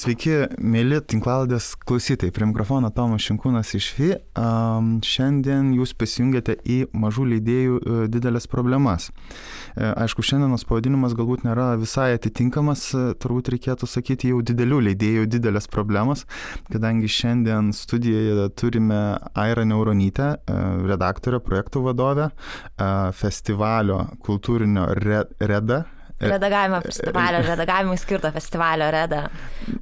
Sveiki, mėly tinklaldės klausytojai. Prie mikrofono Tomas Šinkūnas iš FI. Um, šiandien jūs prisijungiate į mažų leidėjų uh, didelės problemas. Uh, aišku, šiandienos pavadinimas galbūt nėra visai atitinkamas, uh, turbūt reikėtų sakyti jau didelių leidėjų didelės problemas, kadangi šiandien studijoje turime Airą Neuronytę, uh, redaktorę, projektų vadovę, uh, festivalio kultūrinio re reda Redagavimo festivalio, redagavimui skirto festivalio Reda.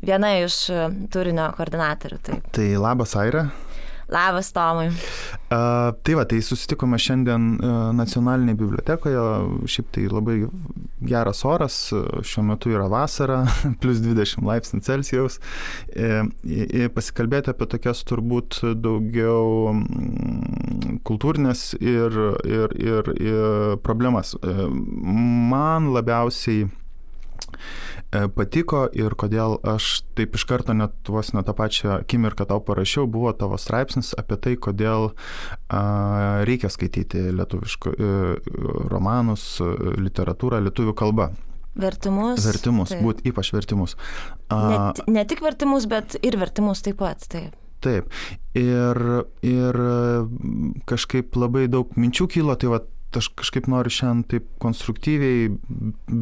Viena iš e, turinio koordinatorių. Taip. Tai labas, Aira. Labas, Tomai. Uh, tai va, tai susitikome šiandien uh, nacionalinėje bibliotekoje, šiaip tai labai geras oras, šiuo metu yra vasara, plus 20 laipsnių Celsijaus, e, e, pasikalbėti apie tokias turbūt daugiau mm, kultūrinės ir, ir, ir, ir problemas. E, man labiausiai E, patiko ir kodėl aš taip iš karto net vos ne tą pačią akimirką tau parašiau, buvo tavo straipsnis apie tai, kodėl a, reikia skaityti lietuviškų e, romanus, literatūrą lietuvių kalba. Vertimus. Vertimus, būt ypač vertimus. A, ne, ne tik vertimus, bet ir vertimus taip pat. Taip. Taip. Ir, ir kažkaip labai daug minčių kilo, tai va aš kažkaip noriu šiandien taip konstruktyviai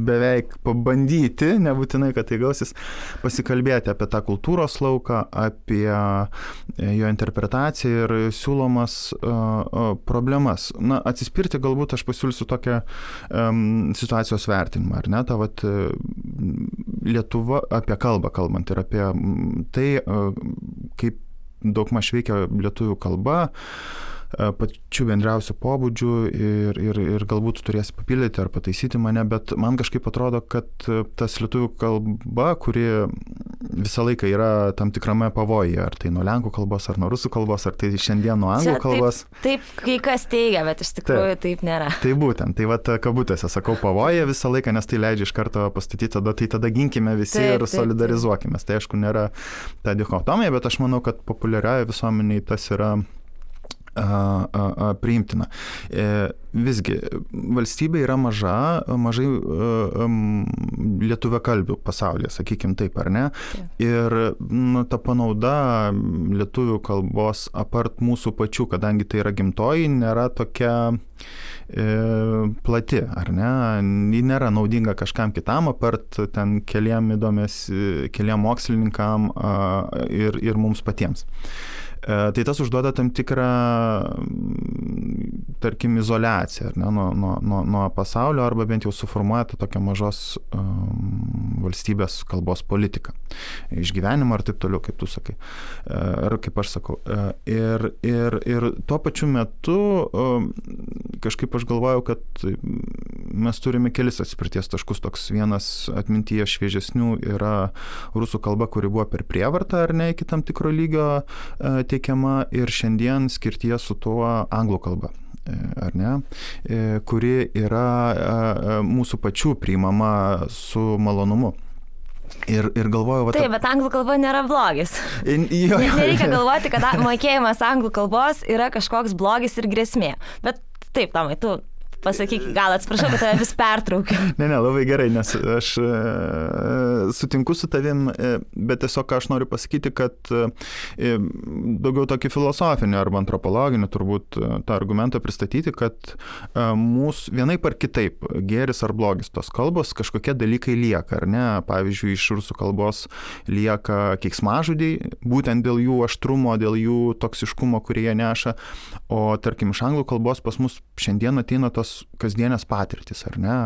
beveik pabandyti, nebūtinai, kad tai gausis, pasikalbėti apie tą kultūros lauką, apie e, jo interpretaciją ir siūlomas uh, problemas. Na, atsispirti galbūt aš pasiūlysiu tokią um, situacijos vertinimą, ar ne, ta vat Lietuva apie kalbą kalbant ir apie tai, uh, kaip daugmaž veikia lietuvių kalba. Uh, pačiu bendriausiu pobūdžiu ir, ir, ir galbūt turės papildyti ar pataisyti mane, bet man kažkaip atrodo, kad tas lietuvių kalba, kuri visą laiką yra tam tikrame pavojuje, ar tai nuo lenkų kalbos, ar nuo rusų kalbos, ar tai šiandien nuo anglų kalbos. Taip, taip, kai kas teigia, bet iš tikrųjų taip, taip nėra. Tai būtent, tai va, kabutėse sakau pavojuje visą laiką, nes tai leidžia iš karto pastatyti, tada tai tada ginkime visi taip, ir solidarizuokime. Tai aišku, nėra ta dichotomija, bet aš manau, kad populiarioje visuomenėje tas yra priimtina. E, visgi, valstybė yra maža, mažai lietuvio kalbių pasaulyje, sakykim taip, ar ne? Ir nu, ta panauda lietuvių kalbos apart mūsų pačių, kadangi tai yra gimtoji, nėra tokia e, plati, ar ne? Ji nėra naudinga kažkam kitam, apart ten keliam įdomės, keliam mokslininkam ir, ir mums patiems. E, tai tas užduoda tam tikrą, tarkim, izolaciją ne, nuo, nuo, nuo, nuo pasaulio arba bent jau suformuoja tą tokią mažos um, valstybės kalbos politiką. Išgyvenimą ar taip toliau, kaip tu sakai. E, ar kaip aš sakau. Ir, ir, ir tuo pačiu metu um, kažkaip aš galvojau, kad mes turime kelis atspirties taškus. Toks vienas atmintyje šviežesnių yra rusų kalba, kuri buvo per prievartą ar ne iki tam tikro lygio teikiama ir šiandien skirtie su tuo anglų kalba e, ar ne, e, kuri yra e, mūsų pačių priimama su malonumu. Ir, ir galvoju, va. Taip, bet anglų kalba nėra blogis. Jo, Nereikia galvoti, kad mokėjimas anglų kalbos yra kažkoks blogis ir grėsmė. Bet taip, Tomai, tu Pasakyk, gal atsiprašau, kad tave vis pertraukiu. ne, ne, labai gerai, nes aš e, sutinku su tavim, e, bet tiesiog aš noriu pasakyti, kad e, daugiau tokį filosofinį arba antropologinį turbūt tą argumentą pristatyti, kad mūsų vienaip ar kitaip, geris ar blogis tos kalbos, kažkokie dalykai lieka, ar ne? Pavyzdžiui, iš rusų kalbos lieka keiksmažudiai, būtent dėl jų aštrumo, dėl jų toksiškumo, kurie jie neša, o tarkim iš anglų kalbos pas mus šiandien ateina tos kasdienės patirtis, ar ne?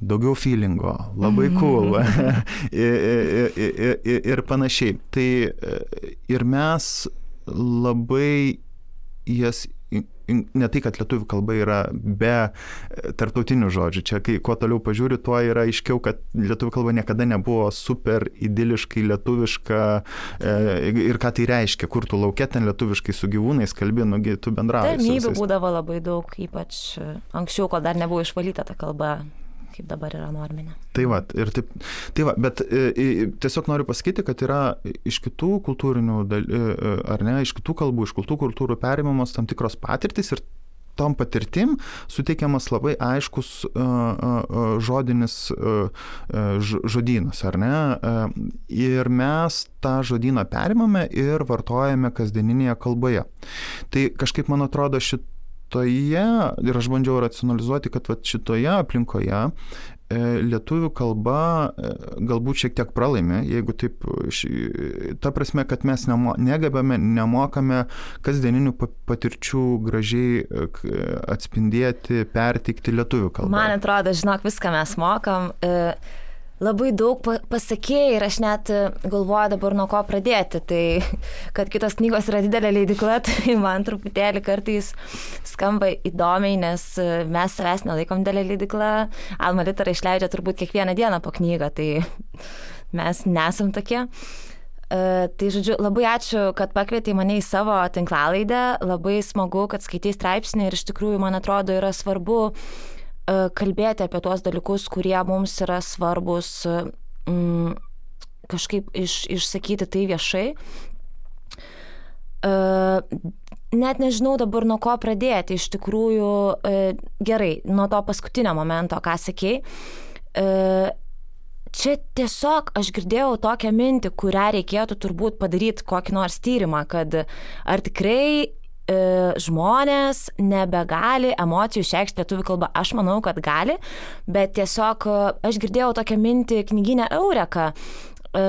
Daugiau feelingo, labai cool ir, ir, ir, ir panašiai. Tai ir mes labai jas ne tai, kad lietuvių kalba yra be e, tarptautinių žodžių. Čia, kai kuo toliau pažiūri, tuo yra aiškiau, kad lietuvių kalba niekada nebuvo super idiliškai lietuviška e, ir ką tai reiškia, kur tu laukia ten lietuviškai su gyvūnais kalbi, nugi tu bendrauji. Tarnybų būdavo labai daug, ypač anksčiau, kol dar nebuvo išvalyta ta kalba kaip dabar yra norminė. Tai va, ir taip, tai va, bet e, tiesiog noriu pasakyti, kad yra iš kitų kultūrinių, e, ar ne, iš kitų kalbų, iš kitų kultūrų perimamos tam tikros patirtis ir tom patirtim suteikiamas labai aiškus žodinis žodynas, ar ne? Ir mes tą žodyną perimame ir vartojame kasdieninėje kalboje. Tai kažkaip man atrodo šitoje, ir aš bandžiau racionalizuoti, kad vat, šitoje aplinkoje E, lietuvių kalba e, galbūt šiek tiek pralaimi, jeigu taip, ta prasme, kad mes nemo, negebame, nemokame kasdieninių patirčių gražiai e, atspindėti, pertikti lietuvių kalbą. Man atrodo, žinok, viską mes mokam. E labai daug pasakėjai ir aš net e, galvoju dabar nuo ko pradėti. Tai kad kitos knygos yra didelė leidikla, tai man truputėlį kartais skamba įdomiai, nes e, mes savęs nelaikom didelė leidikla. Alma Litera išleidžia turbūt kiekvieną dieną po knygą, tai mes nesam tokie. Uh, tai žodžiu, labai ačiū, kad pakvietei mane į savo tinklalaidę, labai smagu, kad skaitai straipsnį ir iš tikrųjų, man atrodo, yra svarbu uh, E, kalbėti apie tuos dalykus, kurie mums yra svarbus, mm, kažkaip iš, išsakyti tai viešai. Uh, net nežinau dabar nuo ko pradėti, iš tikrųjų gerai, nuo to paskutinio momento, ką sakei. Čia tiesiog aš girdėjau tokią mintį, kurią reikėtų turbūt padaryti kokį nors tyrimą, kad ar tikrai E, žmonės nebegali emocijų išreikšti lietuvių kalbą. Aš manau, kad gali, bet tiesiog e, aš girdėjau tokią mintį knyginę Eureka, e,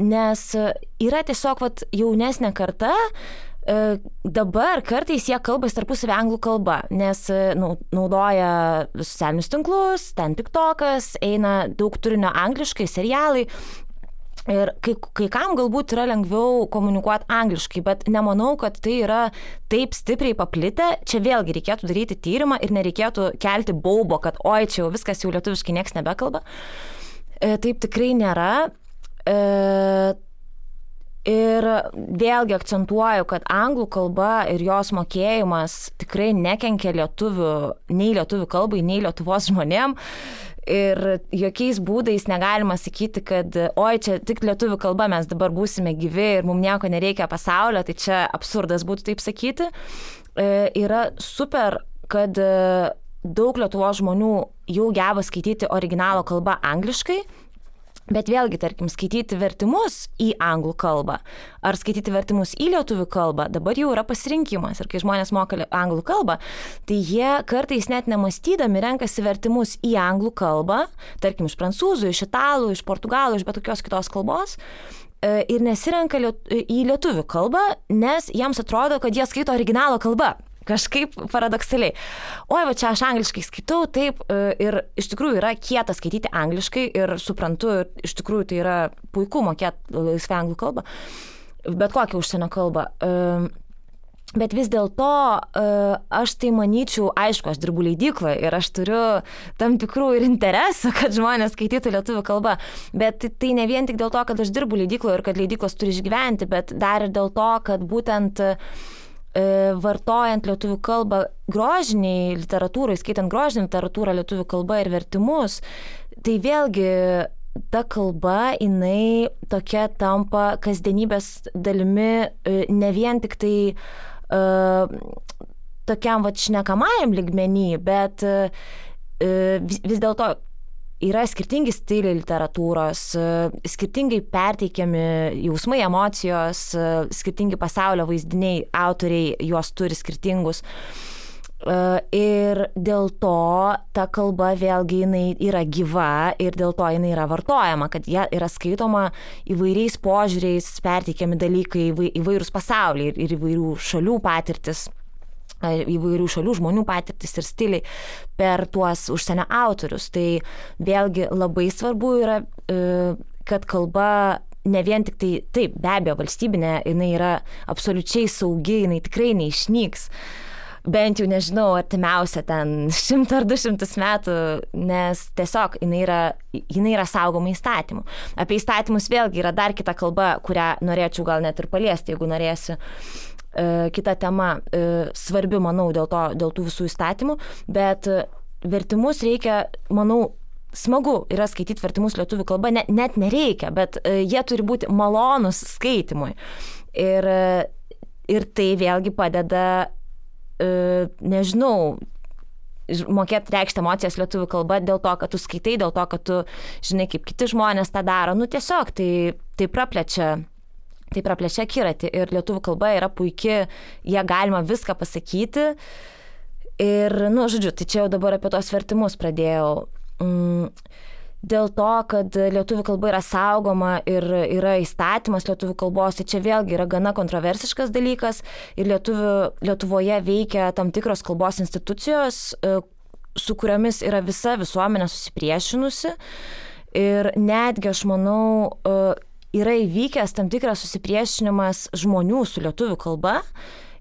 nes yra tiesiog vat, jaunesnė karta, dabar kartais jie kalba tarpusavį anglų kalba, nes naudoja socialinius tinklus, ten tik tokas, eina daug turinio angliškai, serialai, Ir kai, kai kam galbūt yra lengviau komunikuoti angliškai, bet nemanau, kad tai yra taip stipriai paplitę. Čia vėlgi reikėtų daryti tyrimą ir nereikėtų kelti baubo, kad oi, čia jau viskas jau lietuviškai nieks nebekalba. E, taip tikrai nėra. E, Ir vėlgi akcentuoju, kad anglų kalba ir jos mokėjimas tikrai nekenkia lietuvių, nei lietuvių kalbai, nei lietuvos žmonėm. Ir jokiais būdais negalima sakyti, kad oi, čia tik lietuvių kalba mes dabar būsime gyvi ir mums nieko nereikia pasaulio, tai čia absurdas būtų taip sakyti. E, yra super, kad e, daug lietuvos žmonių jau geba skaityti originalo kalbą angliškai Bet vėlgi, tarkim, skaityti vertimus į anglų kalbą ar skaityti vertimus į lietuvių kalbą dabar jau yra pasirinkimas. Ir kai žmonės moka anglų kalbą, tai jie kartais net nemastydami renkasi vertimus į anglų kalbą, tarkim, iš prancūzų, iš italų, iš portugalų, iš bet kokios kitos kalbos e, ir nesirenka į lietuvių kalbą, nes jiems atrodo, kad jie skaito originalo kalbą. Kažkaip paradoksaliai. Oi, va čia aš angliškai skaitau, taip, e, ir iš tikrųjų yra kieta skaityti angliškai ir suprantu, iš tikrųjų tai yra puiku mokėti laisvę anglų kalbą, bet kokią užsienio kalbą. E, bet vis dėlto e, aš tai manyčiau, aišku, aš dirbu leidykloje ir aš turiu tam tikrų ir interesų, kad žmonės skaitytų lietuvių kalbą. Bet tai ne vien tik dėl to, kad aš dirbu leidykloje ir kad leidyklos turi išgyventi, bet dar ir dėl to, kad būtent uh, vartojant lietuvių kalbą grožiniai literatūrai, skaitant grožinį literatūrą lietuvių kalba ir vertimus, tai vėlgi ta kalba, jinai tokia tampa kasdienybės dalimi e, ne vien tik tai uh, tokiam va šnekamajam ligmenį, bet uh, vis, vis dėlto yra skirtingi stiliai literatūros, skirtingai perteikiami jausmai, emocijos, skirtingi pasaulio vaizdiniai, autoriai juos turi skirtingus. Ir dėl to ta kalba vėlgi jinai yra gyva ir dėl to jinai yra vartojama, kad jie yra skaitoma įvairiais požiūriais, perteikiami dalykai, įvairūs pasauliai ir įvairių šalių patirtis įvairių šalių žmonių patirtis ir stiliai per tuos užsienio autorius. Tai vėlgi labai svarbu yra, e, kad kalba ne vien tik tai, taip, be abejo, valstybinė, jinai yra absoliučiai saugi, jinai tikrai neišnyks. Bent jau nežinau, artimiausia ten šimtą ar du šimtus metų, nes tiesiog jinai yra, jinai yra saugoma įstatymų. Apie įstatymus vėlgi yra dar kita kalba, kurią norėčiau gal net ir paliesti, jeigu norėsiu. E, kita tema e, svarbi, manau, dėl, to, dėl tų visų įstatymų, bet e, vertimus reikia, manau, smagu yra skaityti vertimus lietuvių kalba, ne, net nereikia, bet jie turi būti malonus skaitimui. Ir, ir tai vėlgi padeda nežinau, mokėti reikšti emocijas lietuvių kalba dėl to, kad tu skaitai, dėl to, kad tu žinai, kaip kiti žmonės tą daro. Nu tiesiog tai, tai praplečia. Tai praplečia kiratį ir lietuvių kalba yra puikia, jie galima viską pasakyti. Ir, nu, žodžiu, tai čia jau dabar apie tos vertimus pradėjau. Mm, dėl to, kad lietuvių kalba yra saugoma ir yra įstatymas lietuvių kalbos, tai čia vėlgi yra gana kontroversiškas dalykas ir lietuvių, Lietuvoje veikia tam tikros kalbos institucijos, e, su kuriomis yra visa visuomenė susipriešinusi. Ir netgi aš manau, e, yra įvykęs tam tikras susipriešinimas žmonių su lietuvių kalba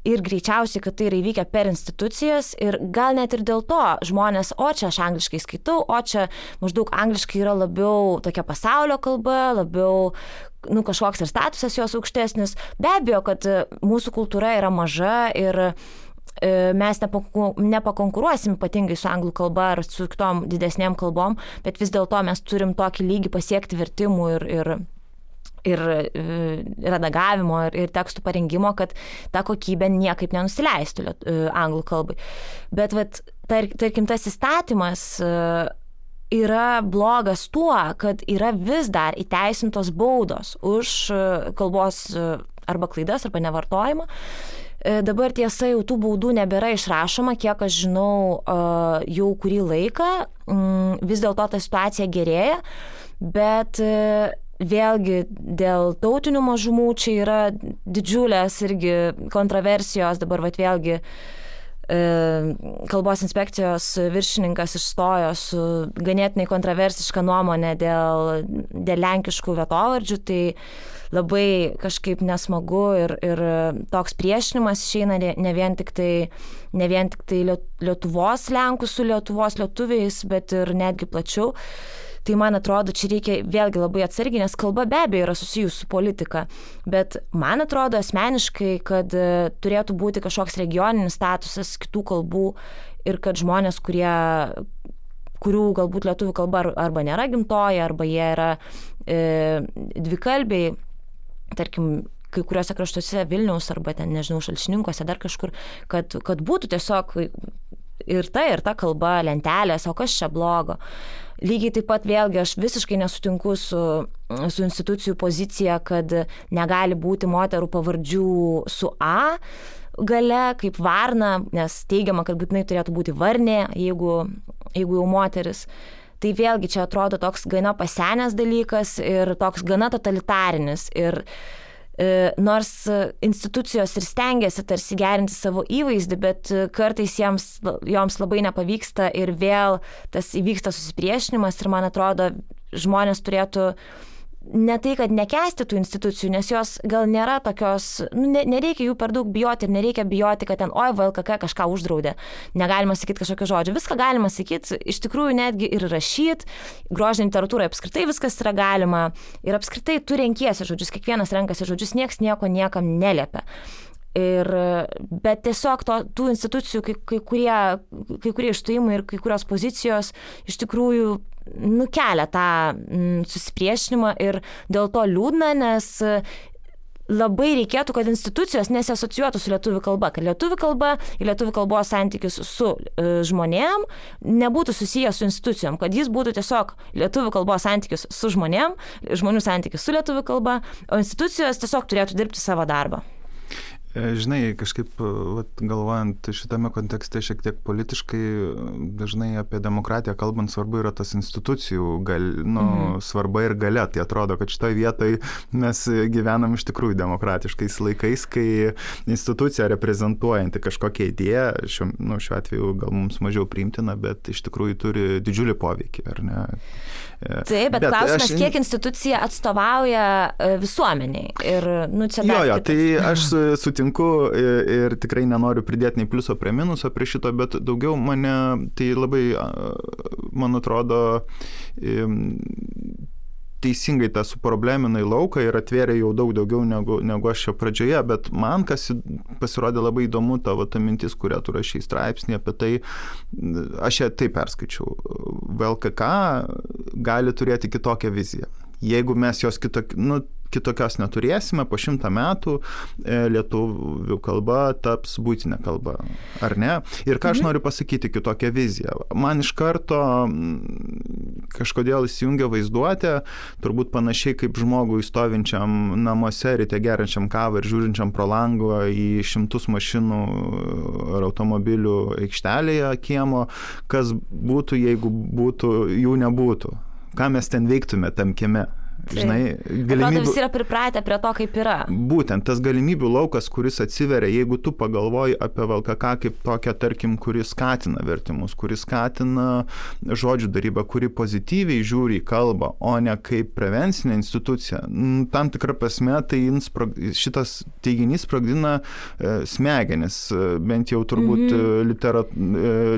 ir greičiausiai, kad tai yra įvykę per institucijas ir gal net ir dėl to žmonės, o čia aš angliškai skaitau, o čia maždaug angliškai yra labiau tokia pasaulio kalba, labiau nu, kažkoks ir statusas jos aukštesnis. Be abejo, kad mūsų kultūra yra maža ir e, mes nepakonkuruosim ypatingai su anglų kalba ar su kitom didesnėm kalbom, bet vis dėlto mes turim tokį lygį pasiekti vertimų ir, ir ir e, redagavimo, ir, ir tekstų parengimo, kad ta kokybė niekaip nenusileistų e, anglų kalbai. Bet, vat, tar, tarkim, tas įstatymas e, yra blogas tuo, kad yra vis dar įteisintos baudos už kalbos arba klaidas, arba nevartojimą. Dabar tiesa, jau tų baudų nebėra išrašoma, kiek aš žinau, jau kurį laiką. Mm, vis dėlto ta situacija gerėja, bet vėlgi dėl tautinių mažumų čia yra didžiulės irgi kontroversijos, dabar vat vėlgi e, kalbos inspekcijos viršininkas išstojo su ganėtinai kontroversiška nuomonė dėl, dėl lenkiškų vietovardžių, tai labai kažkaip nesmagu ir, ir toks priešinimas išeina ne vien tik tai, ne vien tik tai Lietuvos Lenkų su Lietuvos lietuviais, bet ir netgi plačiau. Tai man atrodo, čia reikia vėlgi labai atsargiai, nes kalba be abejo yra susijusi su politika. Bet man atrodo asmeniškai, kad e, turėtų būti kažkoks regioninis statusas kitų kalbų ir kad žmonės, kurie kurių galbūt lietuvių kalba arba nėra gimtoja, arba jie yra e, dvikalbiai, tarkim, kai kuriuose kraštuose Vilniaus arba ten, nežinau, šalčininkose, dar kažkur, kad, kad būtų tiesiog ir ta, ir ta kalba lentelės, o kas čia blogo. Lygiai taip pat vėlgi aš visiškai nesutinku su, su institucijų pozicija, kad negali būti moterų pavardžių su A gale kaip varna, nes teigiama, kad būtinai turėtų būti varnė, jeigu, jeigu jau moteris. Tai vėlgi čia atrodo toks gana pasenęs dalykas ir toks gana totalitarinis. Ir uh, nors institucijos ir stengiasi tarsi gerinti savo įvaizdį, bet kartais jiems, joms labai nepavyksta ir vėl tas įvyksta susipriešinimas ir man atrodo, žmonės turėtų uh, ne tai, kad nekesti tų institucijų, nes jos gal nėra tokios, nu, ne, nereikia jų per daug bijoti ir nereikia bijoti, kad ten, oi, VLKK kažką uždraudė, negalima sakyti kažkokio žodžio, viską galima sakyti, iš tikrųjų netgi ir rašyti, grožinė literatūra apskritai viskas yra galima. Ir apskritai tu renkiesi žodžius, kiekvienas renkasi žodžius, niekas nieko niekam neliepia. Ir, bet tiesiog to, tų institucijų, kai, kai, kurie, kai kurie išstojimai ir kai kurios pozicijos iš tikrųjų nukelia tą mm, susipriešinimą ir dėl to liūdna, nes labai reikėtų, kad institucijos nesasocijuotų su lietuvių kalba, kad lietuvių kalba ir lietuvių kalbos santykius su e, žmonėm nebūtų susijęs su institucijom, kad jis būtų tiesiog lietuvių kalbos santykius su žmonėm, žmonių santykius su lietuvių kalba, o institucijos tiesiog turėtų dirbti savo darbą. E, žinai, kažkaip vat, galvojant šitame kontekste šiek tiek politiškai, dažnai apie demokratiją kalbant svarbu yra tas institucijų gal, nu, mhm. svarba ir galia. Tai atrodo, kad šitoje vietoje mes gyvenam iš tikrųjų demokratiškais laikais, kai institucija reprezentuojanti kažkokią idėją, šiuo, nu, šiuo atveju gal mums mažiau priimtina, bet iš tikrųjų turi didžiulį poveikį, ar ne? Taip, bet, bet klausimas, aš... kiek institucija atstovauja e, visuomeniai. Ir, nu, čia jo, jo, tai aš sutinku ir, ir tikrai nenoriu pridėti nei pliuso prie minuso prie šito, bet daugiau mane tai labai, man atrodo, teisingai tą suprobleminai lauką ir atvėrė jau daug daugiau negu, negu aš čia pradžioje, bet man kas pasirodė labai įdomu tavo ta mintis, kurią tu rašai straipsnį apie tai, aš ją taip perskaičiau. VLKK gali turėti kitokią viziją. Jeigu mes jos kitokį, nu, kitokios neturėsime, po šimtą metų e, lietuvių kalba taps būtinė kalba, ar ne? Ir ką aš mhm. noriu pasakyti, kitokią viziją. Man iš karto kažkodėl įsijungia vaizduotė, turbūt panašiai kaip žmogui stovinčiam namuose ryte geriančiam kavą ir žiūrinčiam pro langą į šimtus mašinų ar automobilių aikštelėje kiemo, kas būtų, jeigu būtų, jų nebūtų. Ką mes ten veiktume tam kieme? Žinai, galimybių. Visi yra pripratę prie to, kaip yra. Būtent tas galimybių laukas, kuris atsiveria, jeigu tu pagalvoji apie VLKK kaip tokią, tarkim, kuris skatina vertimus, kuris skatina žodžių darybą, kuri pozityviai žiūri į kalbą, o ne kaip prevencinė institucija, tam tikrą prasme tai šitas teiginys sprogdina e, smegenis, e, bent jau turbūt mhm. literat,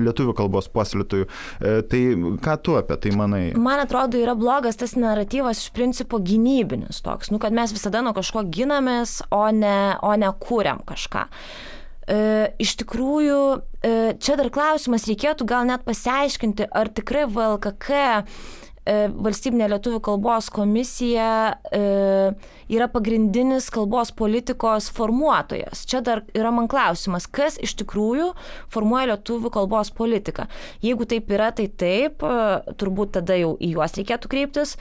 lietuvių kalbos puoselėtojų. Tai ką tu apie tai manai? Man atrodo, yra blogas tas naratyvas iš principo principo gynybinis toks, nu, kad mes visada nuo kažko ginamės, o ne, o ne kūriam kažką. E, iš tikrųjų, e, čia dar klausimas reikėtų gal net pasiaiškinti, ar tikrai VLKK E, valstybinė lietuvių kalbos komisija e, yra pagrindinis kalbos politikos formuotojas. Čia dar yra man klausimas, kas iš tikrųjų formuoja lietuvių kalbos politiką. Jeigu taip yra, tai taip, e, turbūt tada jau į juos reikėtų kreiptis.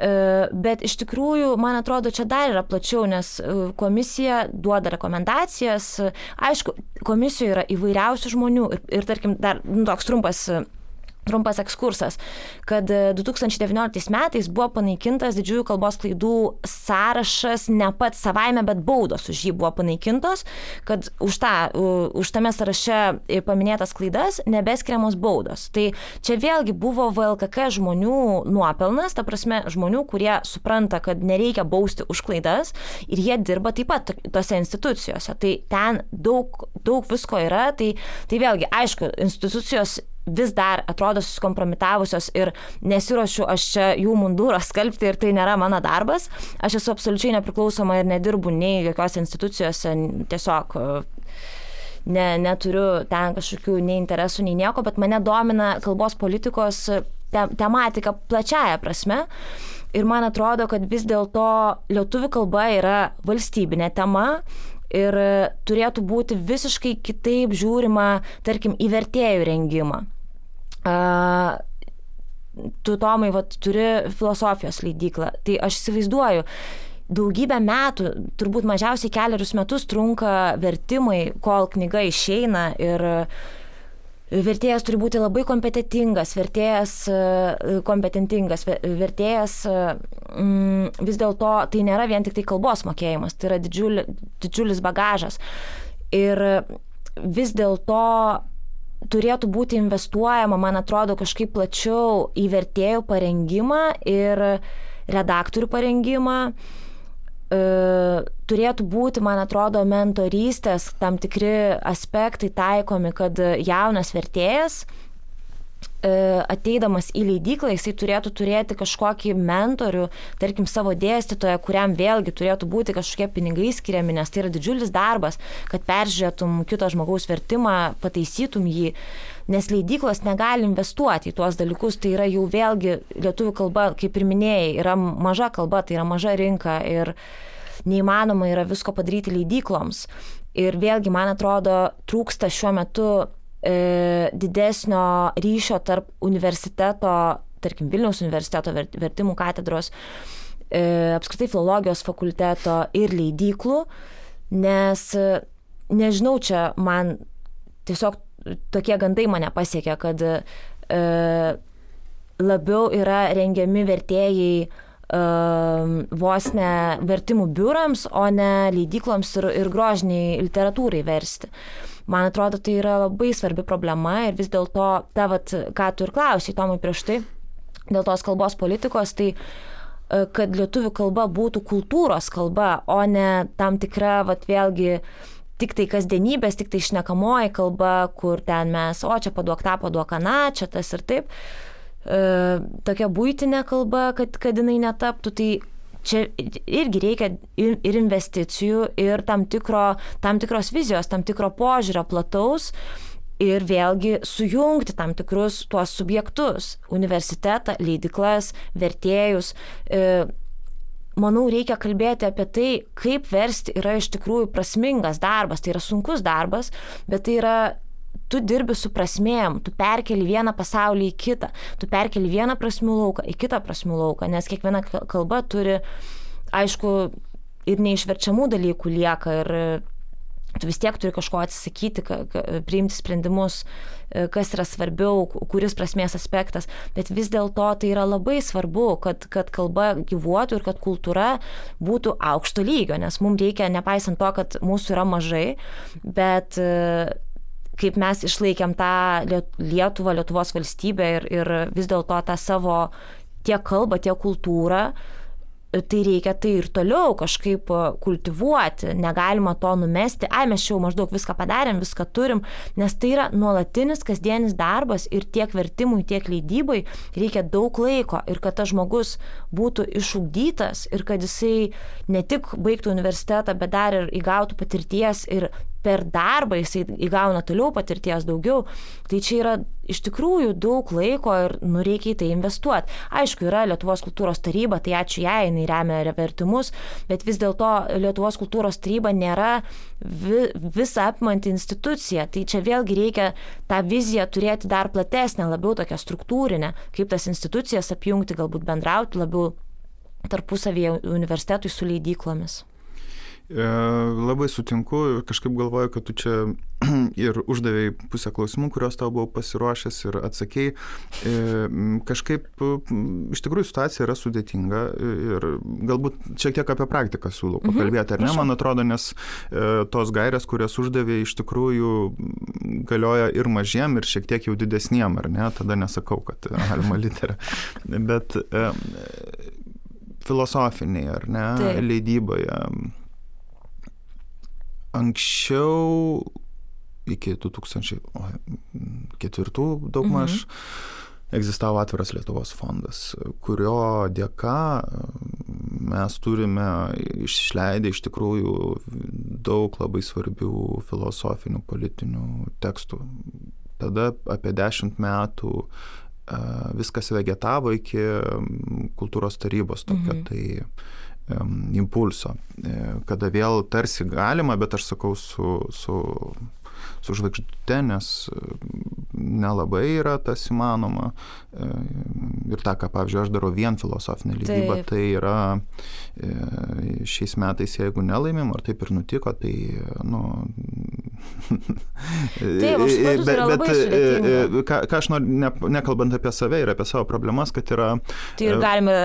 Bet iš tikrųjų, man atrodo, čia dar yra plačiau, nes komisija duoda rekomendacijas. Aišku, komisijoje yra įvairiausių žmonių ir, ir tarkim, dar nu, toks trumpas trumpas ekskursas, kad 2019 e, metais buvo panaikintas didžiųjų kalbos klaidų sąrašas ne pats savaime, bet baudos už jį buvo panaikintos, kad už, tą, už tame sąraše paminėtas klaidas nebeskiriamos baudos. Tai čia vėlgi buvo VLKK žmonių nuopelnas, ta prasme žmonių, kurie supranta, kad nereikia bausti už klaidas ir jie dirba taip pat tose institucijose. Tai ten daug, daug visko yra, tai, tai vėlgi, aišku, institucijos vis dar atrodo suskompromitavusios ir nesiuošiu aš čia jų mundūro skalbti ir tai nėra mano darbas. Aš esu absoliučiai nepriklausoma ir nedirbu nei jokiose institucijose, tiesiog e, ne, neturiu ten kažkokių nei interesų, nei nieko, bet mane domina kalbos politikos te, tematika plačiaja prasme. Ir man atrodo, kad vis dėlto lietuvių kalba yra valstybinė tema ir turėtų būti visiškai kitaip žiūrima, tarkim, į vertėjų rengimą. Uh, tu, Tomai, vat, turi filosofijos leidyklą. Tai aš įsivaizduoju, daugybę metų, turbūt mažiausiai keliarius metus trunka vertimai, kol knyga išeina ir vertėjas turi būti labai kompetitingas, vertėjas kompetentingas, vertėjas mm, vis dėlto tai nėra vien tik tai kalbos mokėjimas, tai yra didžiuli, didžiulis bagažas. Ir vis dėlto turėtų būti investuojama, man atrodo, kažkaip plačiau į vertėjų parengimą ir redaktorių parengimą. E, turėtų būti, man atrodo, mentorystės tam tikri aspektai taikomi, kad jaunas vertėjas ateidamas į leidyklą, jisai turėtų turėti kažkokį mentorių, tarkim savo dėstytoją, kuriam vėlgi turėtų būti kažkokie pinigai skiriami, nes tai yra didžiulis darbas, kad peržiūrėtum kito žmogaus vertimą, pataisytum jį, nes leidyklos negali investuoti į tuos dalykus, tai yra jau vėlgi lietuvių kalba, kaip ir minėjai, yra maža kalba, tai yra maža rinka ir neįmanoma yra visko padaryti leidykloms. Ir vėlgi, man atrodo, trūksta šiuo metu e, didesnio ryšio tarp universiteto, tarkim Vilniaus universiteto vertimų katedros, e, apskritai filologijos fakulteto ir leidyklų, nes nežinau, čia man tiesiog tokie gandai mane pasiekia, kad e, labiau yra rengiami vertėjai uh, vos ne vertimų biurams, o ne leidykloms ir, ir grožiniai literatūrai versti. Man atrodo, tai yra labai svarbi problema ir vis dėlto, ta, vat, ką tu ir klausai, Tomai, prieš tai, dėl tos kalbos politikos, tai e, kad lietuvių kalba būtų kultūros kalba, o ne tam tikra, vat, vėlgi, tik tai kasdienybės, tik tai išnekamoji kalba, kur ten mes, o čia paduok tą, paduok aną, čia tas ir taip. E, tokia būtinė kalba, kad, kad jinai netaptų, tai čia irgi reikia ir investicijų, ir tam, tikro, tam tikros vizijos, tam tikro požiūrio plataus. Ir vėlgi sujungti tam tikrus tuos subjektus - universitetą, leidiklas, vertėjus. E, manau, reikia kalbėti apie tai, kaip versti yra iš tikrųjų prasmingas darbas. Tai yra sunkus darbas, bet tai yra tu dirbi su prasmėm, tu perkeli vieną pasaulį į kitą, tu perkeli vieną prasmių lauką į kitą prasmių lauką, nes kiekviena kalba turi, aišku, ir neišverčiamų dalykų lieka ir tu vis tiek turi kažko atsisakyti, priimti sprendimus, e, kas yra svarbiau, kuris prasmės aspektas, bet vis dėlto tai yra labai svarbu, kad, kad kalba gyvuotų ir kad kultūra būtų aukšto lygio, nes mums reikia, nepaisant to, kad mūsų yra mažai, bet e, kaip mes išlaikėm tą Lietuvą, Lietuvos valstybę ir, ir vis dėlto tą savo tiek kalbą, tiek kultūrą, tai reikia tai ir toliau kažkaip kultivuoti, negalima to numesti, ai mes jau maždaug viską padarėm, viską turim, nes tai yra nuolatinis kasdienis darbas ir tiek vertimui, tiek leidybai reikia daug laiko. Ir kad tas žmogus būtų išugdytas ir kad jisai ne tik baigtų universitetą, bet dar ir įgautų patirties ir per darbą jisai įgauna toliau patirties daugiau, tai čia yra iš tikrųjų daug laiko ir nu reikia į tai investuoti. Aišku, yra Lietuvos kultūros taryba, tai ačiū jai, jinai remia revertimus, bet vis dėlto Lietuvos kultūros taryba nėra vi, visą apmanti institucija. Tai čia vėlgi reikia tą viziją turėti dar platesnę, labiau tokią struktūrinę, kaip tas institucijas apjungti, galbūt bendrauti labiau tarpusavėje universitetui su leidyklomis. E, labai sutinku ir kažkaip galvoju, kad tu čia ir uždavėjai pusę klausimų, kuriuos tau buvau pasiruošęs ir atsakėjai. E, kažkaip iš tikrųjų situacija yra sudėtinga ir galbūt šiek tiek apie praktiką siūlau mhm, pakalbėti, ar ne, man atrodo, nes e, tos gairės, kurias uždavė, iš tikrųjų galioja ir mažiem, ir šiek tiek jau didesniem, ar ne, tada nesakau, kad alma litera. Bet filosofiniai, ar ne, Taip. leidyboje anksčiau, iki 2004 daugmaž, mhm. egzistavo atviras Lietuvos fondas, kurio dėka mes turime išleidę iš tikrųjų daug labai svarbių filosofinių, politinių tekstų. Tada apie dešimt metų viskas vegetavo iki kultūros tarybos tokio. Mhm. Tai impulso, e, kada vėl tarsi galima, bet aš sakau su, su, su žvaigždute, nes e, nelabai yra tas įmanoma. E, ir tą, ką, pavyzdžiui, aš darau vien filosofinę lygybą, tai yra šiais metais, jeigu nelaimim, ar taip ir nutiko, tai, nu, Taip, aš suprantu, bet, bet e, ką, ką aš noriu, ne, nekalbant apie save ir apie savo problemas, kad yra... Tai ir e, galime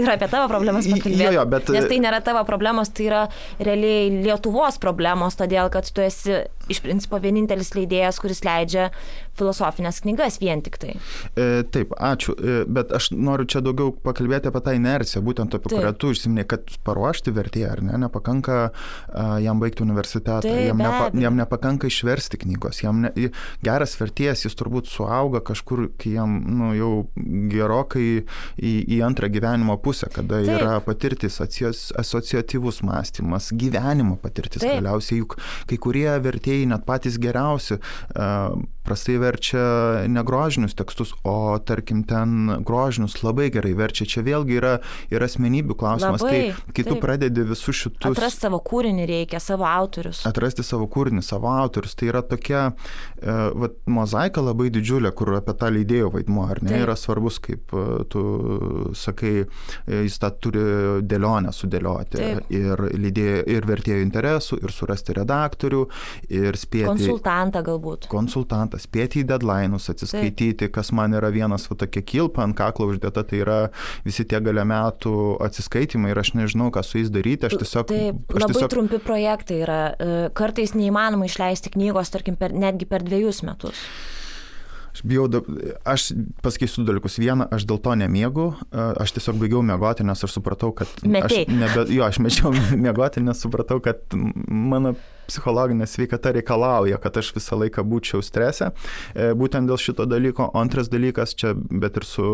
ir apie tavo problemas pakalbėti. Jo, jo, bet, nes tai nėra tavo problemos, tai yra realiai Lietuvos problemos, todėl kad tu esi iš principo vienintelis leidėjas, kuris leidžia filosofinės knygas vien tik tai. E, taip, ačiū, e, bet aš noriu čia daugiau pakalbėti apie tą inerciją, būtent apie taip. kurią tu užsiminė, kad paruošti vertėją, ar ne, nepakanka uh, jam baigti universitetą, taip, jam, nepa, jam nepakanka išversti knygos, jam ne, geras vertėjas, jis turbūt suauga kažkur, kai jam nu, jau gerokai į, į antrą gyvenimo pusę, kada taip. yra patirtis, asociatyvus mąstymas, gyvenimo patirtis taip. galiausiai, juk kai kurie vertėjai net patys geriausi uh, prastai verčia negrožinius tekstus, o tarkim ten grožinius labai gerai verčia. Čia vėlgi yra, yra asmenybių klausimas. Labai, tai kai tu taip. pradedi visus šitus... Atrasti savo kūrinį reikia, savo autorius. Atrasti savo kūrinį, savo autorius. Tai yra tokia e, vat, mozaika labai didžiulė, kur apie tą leidėjo vaidmuo, ar ne, taip. yra svarbus, kaip e, tu sakai, e, jis tą turi dėlionę sudėlioti. Taip. Ir, lydėjo, ir vertėjų interesų, ir surasti redaktorių, ir spėti. Konsultantą galbūt. Konsultantą spėti į deadline'us, atsiskaityti, Taip. kas man yra vienas, va tokia kilpa ant kaklo uždėta, tai yra visi tie gale metų atsiskaitimai ir aš nežinau, ką su jais daryti. Aš tiesiog... Taip, aš labai tiesiog... trumpi projektai yra. E, kartais neįmanoma išleisti knygos, tarkim, per, netgi per dviejus metus. Aš bijau, aš pasakysiu dalykus. Vieną, aš dėl to nemiegu, aš tiesiog baigiau miegoti, nes aš supratau, kad... Metei. Aš nebe, jo, aš mečiau miegoti, nes supratau, kad mano psichologinė sveikata reikalauja, kad aš visą laiką būčiau strese. E, būtent dėl šito dalyko. O antras dalykas, čia bet ir su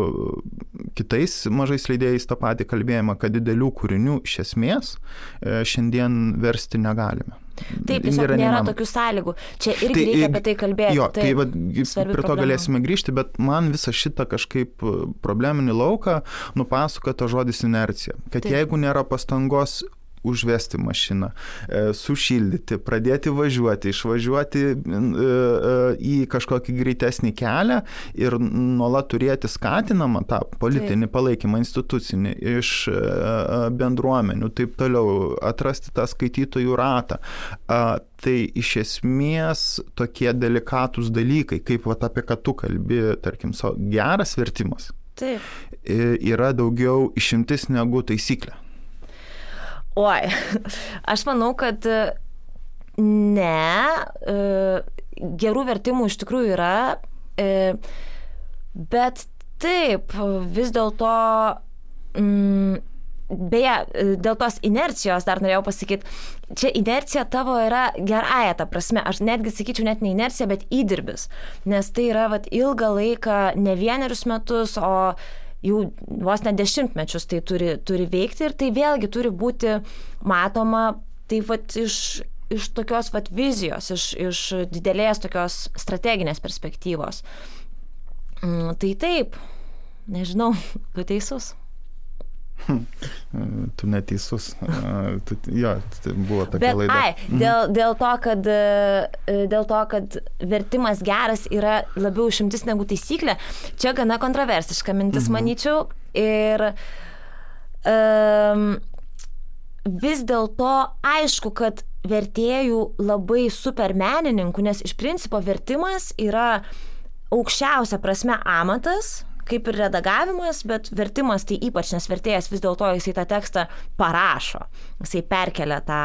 kitais mažais leidėjais tą patį kalbėjimą, kad didelių kūrinių iš esmės e, šiandien versti negalime. Taip, tiesiog nėra, nėra tokių sąlygų. Čia irgi tai, reikia apie tai kalbėti. Jo, tai, tai va, prie to problema. galėsime grįžti, bet man visą šitą kažkaip e, probleminį lauką nupasakota žodis inercija. Kad Taip. jeigu nėra pastangos užvesti mašiną, e, sušildyti, pradėti važiuoti, išvažiuoti e, e, į kažkokį greitesnį kelią ir nuolat turėti skatinamą tą politinį palaikymą institucinį iš bendruomenių, taip toliau, atrasti tą skaitytojų ratą. Tai iš esmės tokie delikatus dalykai, kaip vat, apie ką tu kalbi, tarkim, so, geras vertimas. Taip. Yra daugiau išimtis negu taisyklė. Oi, aš manau, kad ne, e, gerų vertimų iš tikrųjų yra, e, bet taip, vis dėlto, mm, beje, dėl tos inercijos dar norėjau pasakyti, čia inercija tavo yra gerąją tą prasme, aš netgi sakyčiau net ne inercija, bet įdirbis, nes tai yra vat, ilgą laiką, ne vienerius metus, o jau vos ne dešimtmečius tai turi, turi veikti ir tai vėlgi turi būti matoma taip pat iš, iš tokios vat vizijos, iš, iš didelės tokios strateginės perspektyvos. Mm, tai taip, nežinau, tu teisus. Tu neteisus. Tu, jo, tai buvo tokia Bet, laida. Ai, mhm. dėl, dėl, to, kad, e, dėl to, kad vertimas geras yra labiau išimtis negu taisyklė, čia gana kontroversiška mintis, mhm. manyčiau. Ir um, vis dėlto aišku, kad vertėjų labai super menininkų, nes iš principo vertimas yra aukščiausia prasme amatas, kaip ir redagavimas, bet vertimas tai ypač, nes vertėjas vis dėlto jisai tą tekstą parašo, jisai perkelia tą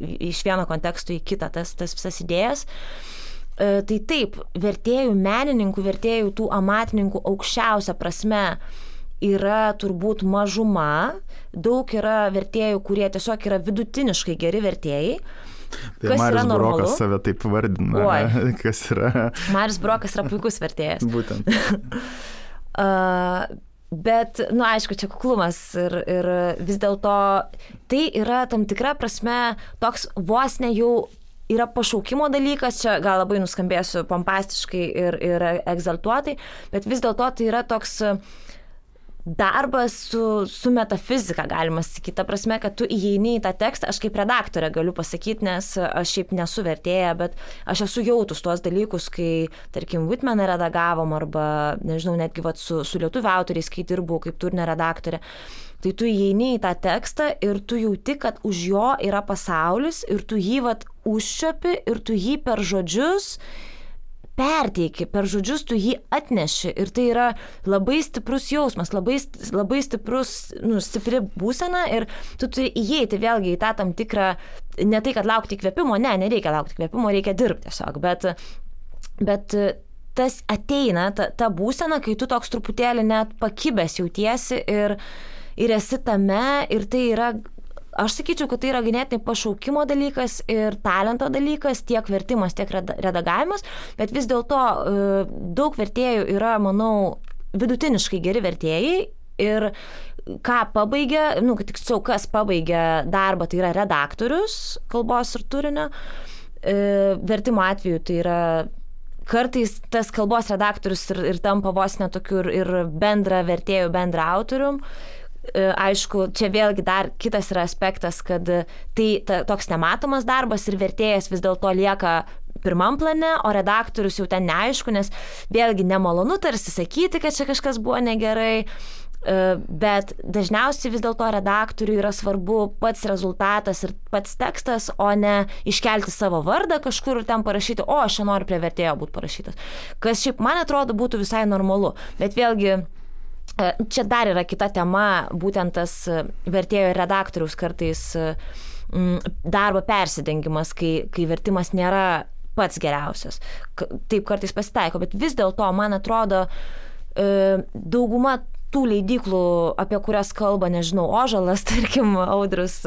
iš vieno konteksto į kitą tas, tas visas idėjas. E, tai taip, vertėjų, menininkų, vertėjų, tų amatininkų aukščiausia prasme yra turbūt mažuma, daug yra vertėjų, kurie tiesiog yra vidutiniškai geri vertėjai. Tai kas Marius Brokas save taip vardina. Oi. Kas yra. Marius Brokas yra puikus vertėjas. Būtent. Uh, Bet, na, nu, aišku, čia kuklumas ir, ir vis dėlto tai yra tam tikra prasme toks vos ne jau yra pašaukimo dalykas, čia gal labai nuskambėsiu pompastiškai ir, ir egzaltuotai, bet vis dėlto tai yra toks uh, darbas su, su metafizika, galima sakyti. Ta prasme, kad tu įeini į tą tekstą, aš kaip redaktorė galiu pasakyti, nes aš šiaip nesu vertėja, bet aš esu jautus tuos dalykus, kai, tarkim, Whitmaną redagavom arba, nežinau, netgi vat, su, su lietuvių autoriais, kai dirbau kaip turinio redaktorė. Tai tu įeini į tą tekstą ir tu jauti, kad už jo yra pasaulis ir tu jį vat užšiopi ir tu jį per žodžius perteiki, per žodžius tu jį atneši. Ir tai yra labai stiprus jausmas, labai, labai stiprus, nu, stipri būsena ir tu turi įeiti vėlgi į tą tam tikrą, ne tai, kad laukti įkvėpimo, ne, nereikia laukti įkvėpimo, reikia dirbti tiesiog, bet, bet tas ateina, ta, ta būsena, kai tu toks truputėlį net pakibęs jautiesi ir, ir esi tame ir tai yra Aš sakyčiau, kad tai yra ganėtinai pašaukimo dalykas ir talento dalykas, tiek vertimas, tiek redagavimas, bet vis dėlto e, daug vertėjų yra, manau, vidutiniškai geri vertėjai ir ką pabaigia, nu, tiksliau, kas pabaigia darbą, tai yra redaktorius kalbos ir turinio. E, vertimo atveju tai yra kartais tas kalbos redaktorius ir, ir tampa vos netokiu ir, ir bendra vertėjų, bendra autorium. E, aišku, čia vėlgi dar kitas yra aspektas, kad tai ta, toks nematomas darbas ir vertėjas vis dėlto lieka pirmam plane, o redaktorius jau ten neaišku, nes vėlgi nemalonu tarsi sakyti, kad čia kažkas buvo negerai. E, bet dažniausiai vis dėlto redaktoriui yra svarbu pats rezultatas ir pats tekstas, o ne iškelti savo vardą kažkur ir ten parašyti, o aš noriu prie vertėjo būti parašytas. Kas šiaip man atrodo būtų visai normalu. Bet vėlgi E, čia dar yra kita tema, būtent tas e, vertėjo ir redaktoriaus kartais e, darbo persidengimas, kai, kai vertimas nėra pats geriausias. Taip kartais pasitaiko, bet vis dėlto, man atrodo, dauguma tų leidyklų, apie kurias kalba, nežinau, Ožalas, tarkim, Audrus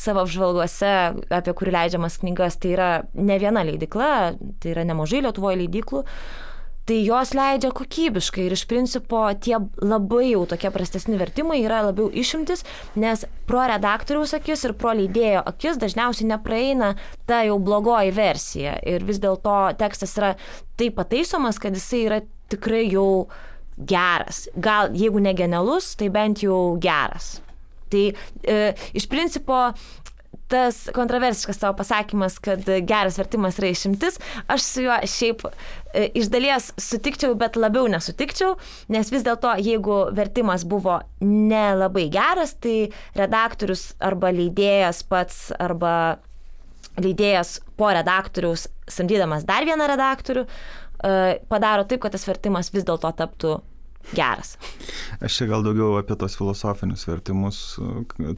savo apžvalgose, apie kurį leidžiamas knygas, tai yra ne viena leidykla, tai yra nemažai Lietuvoje leidyklų. Tai jos leidžia kokybiškai ir iš principo tie labai jau tokie prastesni vertimai yra labiau išimtis, nes pro redaktoriaus akis ir pro leidėjo akis dažniausiai nepraeina ta jau blogoji versija ir vis dėlto tekstas yra taip pataisomas, kad jisai yra tikrai jau geras. Gal jeigu ne genialus, tai bent jau geras. Tai e, iš principo tas kontroversiškas savo pasakymas, kad geras vertimas yra išimtis, aš su juo šiaip e, iš dalies sutikčiau, bet labiau nesutikčiau, nes vis dėlto, jeigu vertimas buvo nelabai geras, tai redaktorius arba leidėjas pats arba leidėjas po redaktoriaus, samdydamas dar vieną redaktorių, e, padaro taip, kad tas vertimas vis dėlto taptų geras. Aš čia gal daugiau apie tos filosofinius vertimus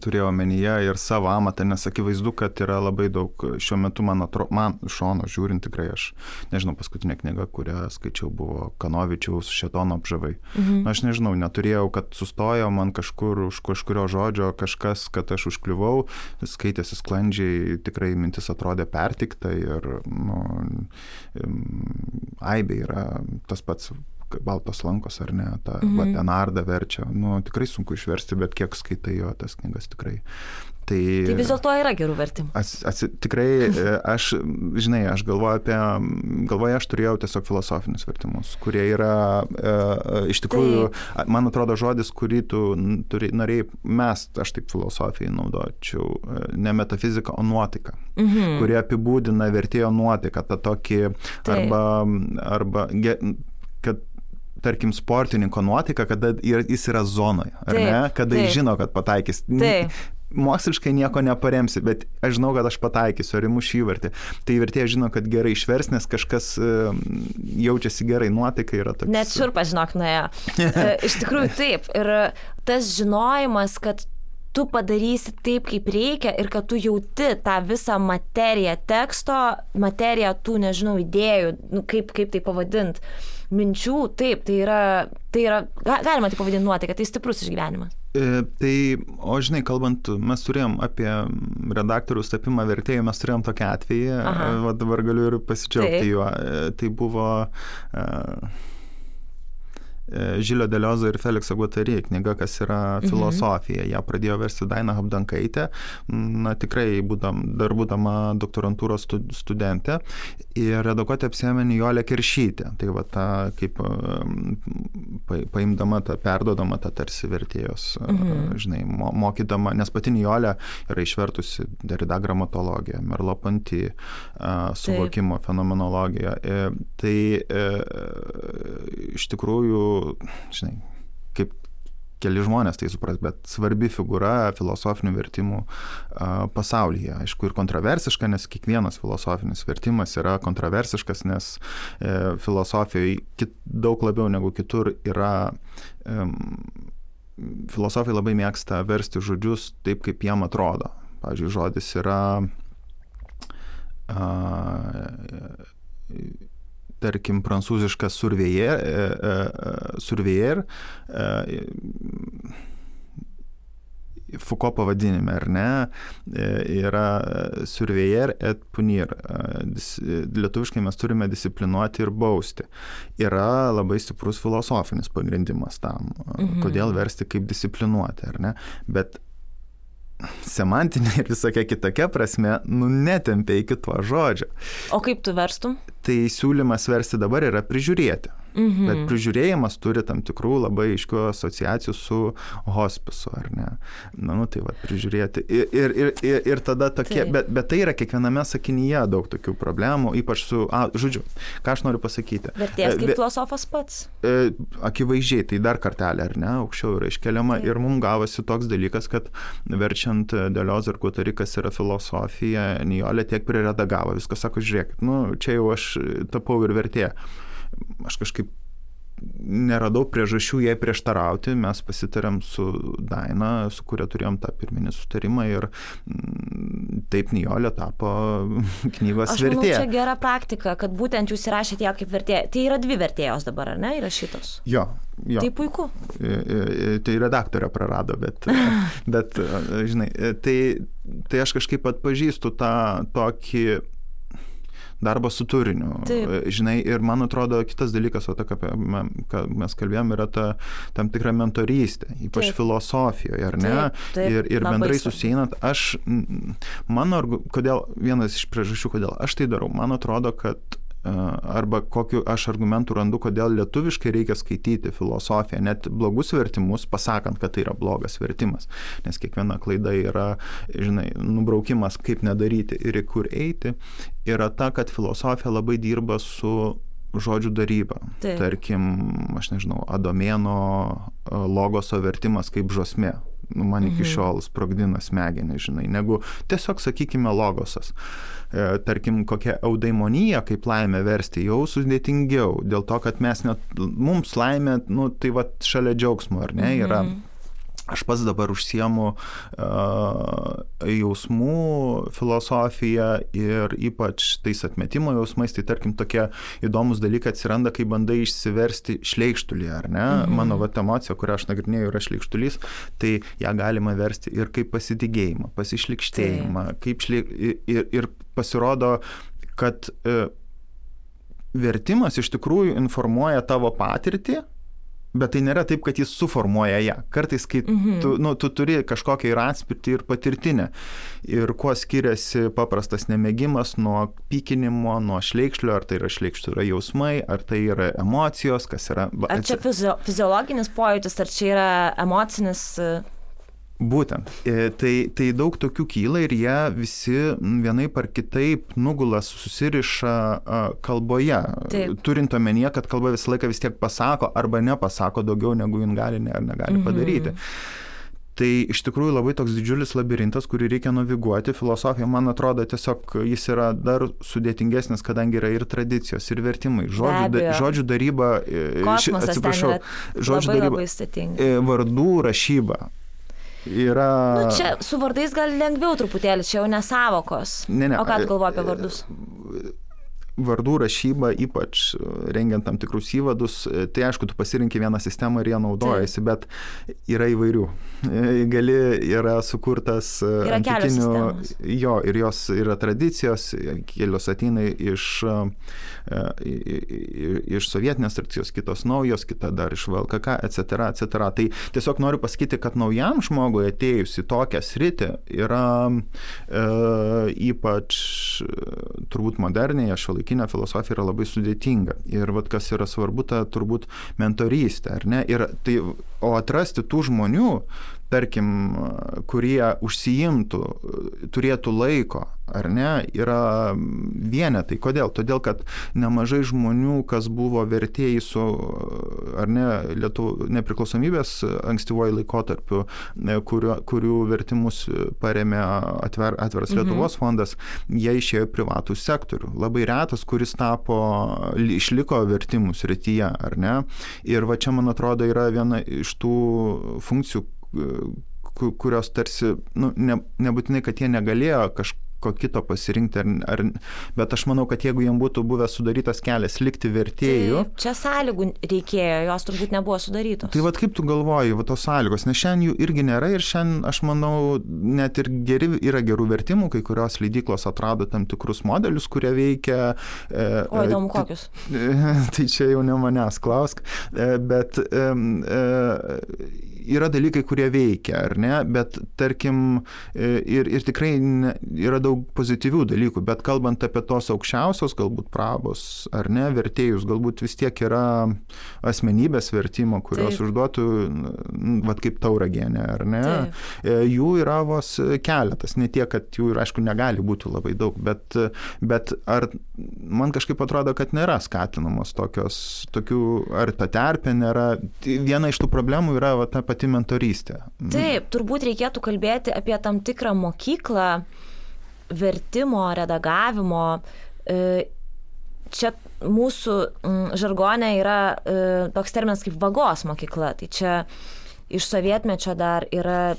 turėjau omenyje ir savo amatą, nes akivaizdu, kad yra labai daug šiuo metu man, atro, man šono žiūrint tikrai aš, nežinau, paskutinė knyga, kurią skaičiau, buvo Kanovičiaus Šetono apžavai. Mhm. Aš nežinau, neturėjau, kad sustojo man kažkur už kažkurio žodžio kažkas, kad aš užkliuvau, skaitėsi sklandžiai, tikrai mintis atrodė pertikta ir, nu, aibė yra tas pats baltos lankos ar ne, tą mhm. Vatenardą verčia. Nu, tikrai sunku išversti, bet kiek skaitai jo tas knygas tikrai. Tai, tai vis dėlto yra gerų vertimų. As, as, tikrai, e, aš, žinai, aš galvoju apie, galvoju, aš turėjau tiesiog filosofinius vertimus, kurie yra, e, e iš tikrųjų, tai. man atrodo, žodis, kurį tu turi, norėjai, mes, aš taip filosofijai naudočiau, e, ne metafizika, o nuotaika, mhm. kurie apibūdina vertėjo nuotaiką, tą tokį, tai. arba, arba, kad tarkim, sportininko nuotaika, kada jis yra zonoje, ar taip, ne? Kada taip. jis žino, kad pataikys. Taip. Moksliškai nieko neparemsi, bet aš žinau, kad aš pataikysiu, ar įmuš įvartį. Tai vertėjas žino, kad gerai išvers, nes kažkas jaučiasi gerai, nuotaika yra tokia. Net šurpas, žinok, nuėjo. E, iš tikrųjų taip. Ir tas žinojimas, kad tu padarysi taip, kaip reikia ir kad tu jauti tą visą materiją teksto, materiją tų, nežinau, idėjų, nu, kaip, kaip tai pavadinti minčių, taip, tai yra, tai yra galima tai pavadinti nuotaika, tai stiprus išgyvenimas. E, tai, o žinai, kalbant, mes turėjom apie redaktorių tapimą vertėjų, mes turėjom tokį atvejį, Aha. va dabar galiu ir pasidžiaugti juo. E, tai buvo uh, E, Žilio Deliozo ir Felikso Guatari knyga, kas yra mhm. filosofija. Mhm. Ja pradėjo versti Daina Habdankaitė, na tikrai būdam, dar būdama doktorantūros studentė. Ir redaguoti apsėmė Nijolė Kiršytė. Tai va ta, kaip paimdama tą, perdodama tą tarsi vertėjos, mhm. žinai, mokydama, nes pati Nijolė yra išvertusi Derida gramatologiją, Merlo Panti, suvokimo Taip. fenomenologiją. E, tai e, iš tikrųjų žinai, keli žmonės tai supras, bet svarbi figūra filosofinių vertimų pasaulyje. Aišku, ir kontroversiška, nes kiekvienas filosofinis vertimas yra kontroversiškas, nes e, filosofijoje daug labiau negu kitur yra filosofai labai mėgsta versti žodžius taip, kaip jam atrodo. Pavyzdžiui, žodis yra a, tarkim, prancūziškas surveyor, e, e, e, surveyor Fuko pavadinime, ar ne, yra surveyor et punir. Lietuviškai mes turime disciplinuoti ir bausti. Yra labai stiprus filosofinis pagrindimas tam, mhm. kodėl versti kaip disciplinuoti, ar ne. Bet semantinė ir visokia kitokia prasme, nu, netempia iki to žodžio. O kaip tu verstum? Tai siūlymas versti dabar yra prižiūrėti. Mhm. Bet prižiūrėjimas turi tam tikrų labai aiškių asociacijų su hospisu, ar ne? Na, nu, tai va, prižiūrėti. Ir, ir, ir, ir, tada tokie, tai. bet, bet tai yra kiekviename sakinyje daug tokių problemų, ypač su, a, žodžiu, ką aš noriu pasakyti. Vertės kaip filosofas pats. E, akivaizdžiai, tai dar kartelį, ar ne, aukščiau yra iškeliama tai. ir mums gavosi toks dalykas, kad verčiant Delios ir Gutarikas yra filosofija, Nijolė tiek priredagavo, viskas sako, žiūrėkit, nu, čia jau aš tapau ir vertė aš kažkaip neradau priežasčių jai prieštarauti, mes pasitarėm su Daina, su kuria turėjom tą pirminį sutarimą ir mm, taip Nijolė tapo knygos Aš vertėja. Tai čia gera praktika, kad būtent jūs įrašėte ją kaip vertėja. Tai yra dvi vertėjos dabar, ar ne, įrašytos? Jo. Jo. Tai puiku. Tai redaktorė prarado, bet, bet žinai, tai, tai aš kažkaip atpažįstu tą tokį darbas su turiniu. Taip. Žinai, ir man atrodo, kitas dalykas, o ta, ką mes kalbėjom, yra ta tam tikra mentorystė, ypač Taip. filosofijoje, ar ne? Taip, taip, ir ir bendrai svarbu. susijinant, aš, mano, kodėl, vienas iš priežasčių, kodėl aš tai darau, man atrodo, kad e, arba kokiu aš argumentų randu, kodėl lietuviškai reikia skaityti filosofiją, net blogus vertimus, pasakant, kad tai yra blogas vertimas. Nes kiekviena klaida yra, žinai, nubraukimas, kaip nedaryti ir į kur eiti, yra ta, kad filosofija labai dirba su žodžių daryba. Taip. Tarkim, aš nežinau, Adomėno logoso vertimas kaip žosmė. Nu, man iki Mhm. šiol sprogdina smegenį, žinai, negu tiesiog, sakykime, logosas. E, tarkim, kokia eudaimonija, kaip laimė versti, jau sudėtingiau, dėl to, kad mes net, mums laimė, nu, tai va šalia džiaugsmo, ar ne, yra. Aš pats dabar užsiemu uh, jausmų filosofiją ir ypač tais atmetimo jausmais, tai tarkim tokie įdomus dalykai atsiranda, kai bandai išsiversti šleikštulį, ar ne? Mhm. Mano vat emocija, kurią aš nagrinėjau, yra šleikštulys, tai ją galima versti ir kaip pasitikėjimą, pasišlikštėjimą, kaip šleik... ir, ir pasirodo, kad uh, vertimas iš tikrųjų informuoja tavo patirtį, Bet tai nėra taip, kad jis suformuoja ją. Kartais, kai Mhm. tu, nu, tu turi kažkokią ir atspirtį, ir patirtinę. Ir kuo skiriasi paprastas nemėgimas nuo pykinimo, nuo šleikšlio, ar tai yra šleikštų yra jausmai, ar tai yra emocijos, kas yra... Ar čia fizio, fiziologinis pojūtis, ar čia yra emocinis. Būtent. E, Tai, tai daug tokių kyla ir jie visi vienaip ar kitaip nugula, susiriša kalboje. Taip. Turint omenyje, kad kalba visą laiką vis tiek pasako arba nepasako daugiau, negu jin gali ne- ar negali Mhm. padaryti. Tai iš tikrųjų labai toks didžiulis labirintas, kurį reikia naviguoti. Filosofija, man atrodo, tiesiog jis yra dar sudėtingesnis, kadangi yra ir tradicijos, ir vertimai. Žodžių, da, žodžių daryba, e, ši- atsiprašau, žodžių labai daryba, labai e, vardų rašyba. Yra. Nu, čia su vardais gal lengviau truputėlį, čia jau nesavokos. Ne, ne, O ką e, galvoji apie vardus? Vardų rašyba, ypač e, rengiant tam tikrus įvadus, e, tai aišku, tu pasirinkti vieną sistemą ir ją naudojasi, bet yra įvairių. E, Gali, yra sukurtas Yra jo, ir jos yra tradicijos, kelios ateina iš, iš sovietinės tradicijos, kitos naujos, kita dar iš VLKK, etc., etc. Tai tiesiog noriu pasakyti, kad naujam žmogui atėjus į tokią sritį yra e, ypač turbūt modernėje šiuolaikinė filosofija yra labai sudėtinga. Ir vat, kas yra svarbu, ta turbūt mentorystė, ar ne? Ir tai, o atrasti tų žmonių, tarkim, kurie užsiimtų, turėtų laiko, ar ne, yra vienetai. Kodėl? Todėl, kad nemažai žmonių, kas buvo vertėjai su, ar ne, Lietuv, nepriklausomybės ankstyvoji laikotarpiu, kurio, kurių vertimus paremė atver, atveras Mhm. Lietuvos fondas, jie išėjo į privatų sektorių. Labai retas, kuris tapo, išliko vertimų srityje, ar ne? Ir va čia, man atrodo, yra viena iš tų funkcijų, ku- kurios tarsi, nu, ne, nebūtinai, kad jie negalėjo kažko kito pasirinkti, ar, ar, bet aš manau, kad jeigu jiem būtų buvęs sudarytas kelias likti vertėjų, Taip, čia sąlygų reikėjo, jos turbūt nebuvo sudarytos. Tai vad kaip tu galvoji, va tos sąlygos, nes šiandien jų irgi nėra ir šiandien, aš manau, net ir geri, yra gerų vertimų, kai kurios leidyklos atrado tam tikrus modelius, kurie veikia. E, O įdomu, e, kokius. tai čia jau ne manęs klausk, e, bet e, e, yra dalykai, kurie veikia, ar ne, bet tarkim e, ir, ir tikrai yra daug pozityvių dalykų, bet kalbant apie tos aukščiausios, galbūt prabos, ar ne, vertėjus, galbūt vis tiek yra asmenybės vertimo, kurios Taip. užduotų, n, vat kaip tauragienė, ar ne, Taip. E, jų yra vos keletas, ne tiek, kad jų ir aišku negali būti labai daug, bet, bet ar man kažkaip atrodo, kad nėra skatinamos tokios, tokių, ar ta terpė nėra, viena iš tų problemų yra va, ta pati mentorystė. Taip, turbūt reikėtų kalbėti apie tam tikrą mokyklą vertimo, redagavimo. E, Čia mūsų mm, žargonė yra e, toks terminas kaip vagos mokykla. Tai čia iš sovietmečio dar yra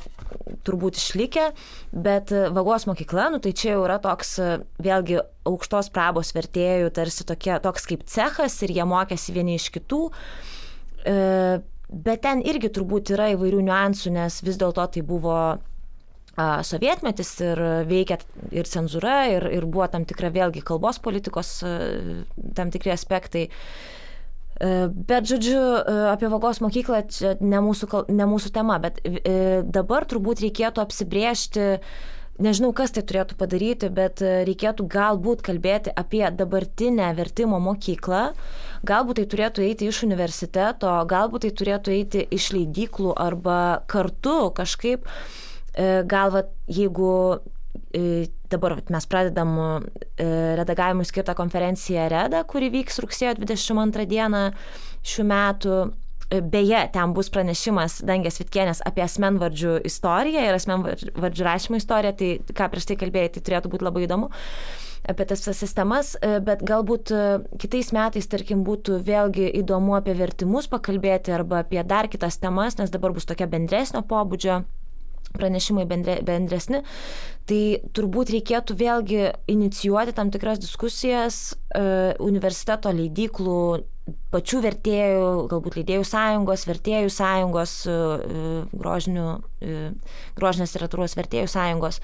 turbūt išlikę, bet e, vagos mokykla, nu tai čia jau yra toks vėlgi aukštos prabos vertėjų, tarsi tokie, toks kaip cechas ir jie mokėsi vieni iš kitų. E, Bet ten irgi turbūt yra įvairių niuansų, nes vis dėlto tai buvo sovietmetis ir veikia ir cenzūra, ir, ir buvo tam tikra vėlgi kalbos politikos tam tikri aspektai. Bet, žodžiu, apie vagos mokyklą čia ne mūsų, ne mūsų tema, bet dabar turbūt reikėtų apsibriežti nežinau, kas tai turėtų padaryti, bet e, reikėtų galbūt kalbėti apie dabartinę vertimo mokyklą. Galbūt tai turėtų eiti iš universiteto, galbūt tai turėtų eiti iš leidyklų arba kartu kažkaip. E, gal, va, jeigu e, dabar mes pradedam redagavimui skirtą konferenciją REDA, kuri vyks rugsėjo 22 dieną šių metų Beje, ten bus pranešimas Dangės Vitkienės apie asmenvardžių istoriją ir asmenvardžių rašymo istoriją, tai ką prieš tai kalbėjai, tai turėtų būti labai įdomu apie tas visas sistemas, bet galbūt e, kitais metais, tarkim, būtų vėlgi įdomu apie vertimus pakalbėti arba apie dar kitas temas, nes dabar bus tokia bendresnio pobūdžio pranešimai bendre, bendresni, tai turbūt reikėtų vėlgi inicijuoti tam tikras diskusijas e, universiteto leidyklų pačių vertėjų, galbūt leidėjų sąjungos, vertėjų sąjungos, e, e, grožinių, e, grožinės literatūros vertėjų sąjungos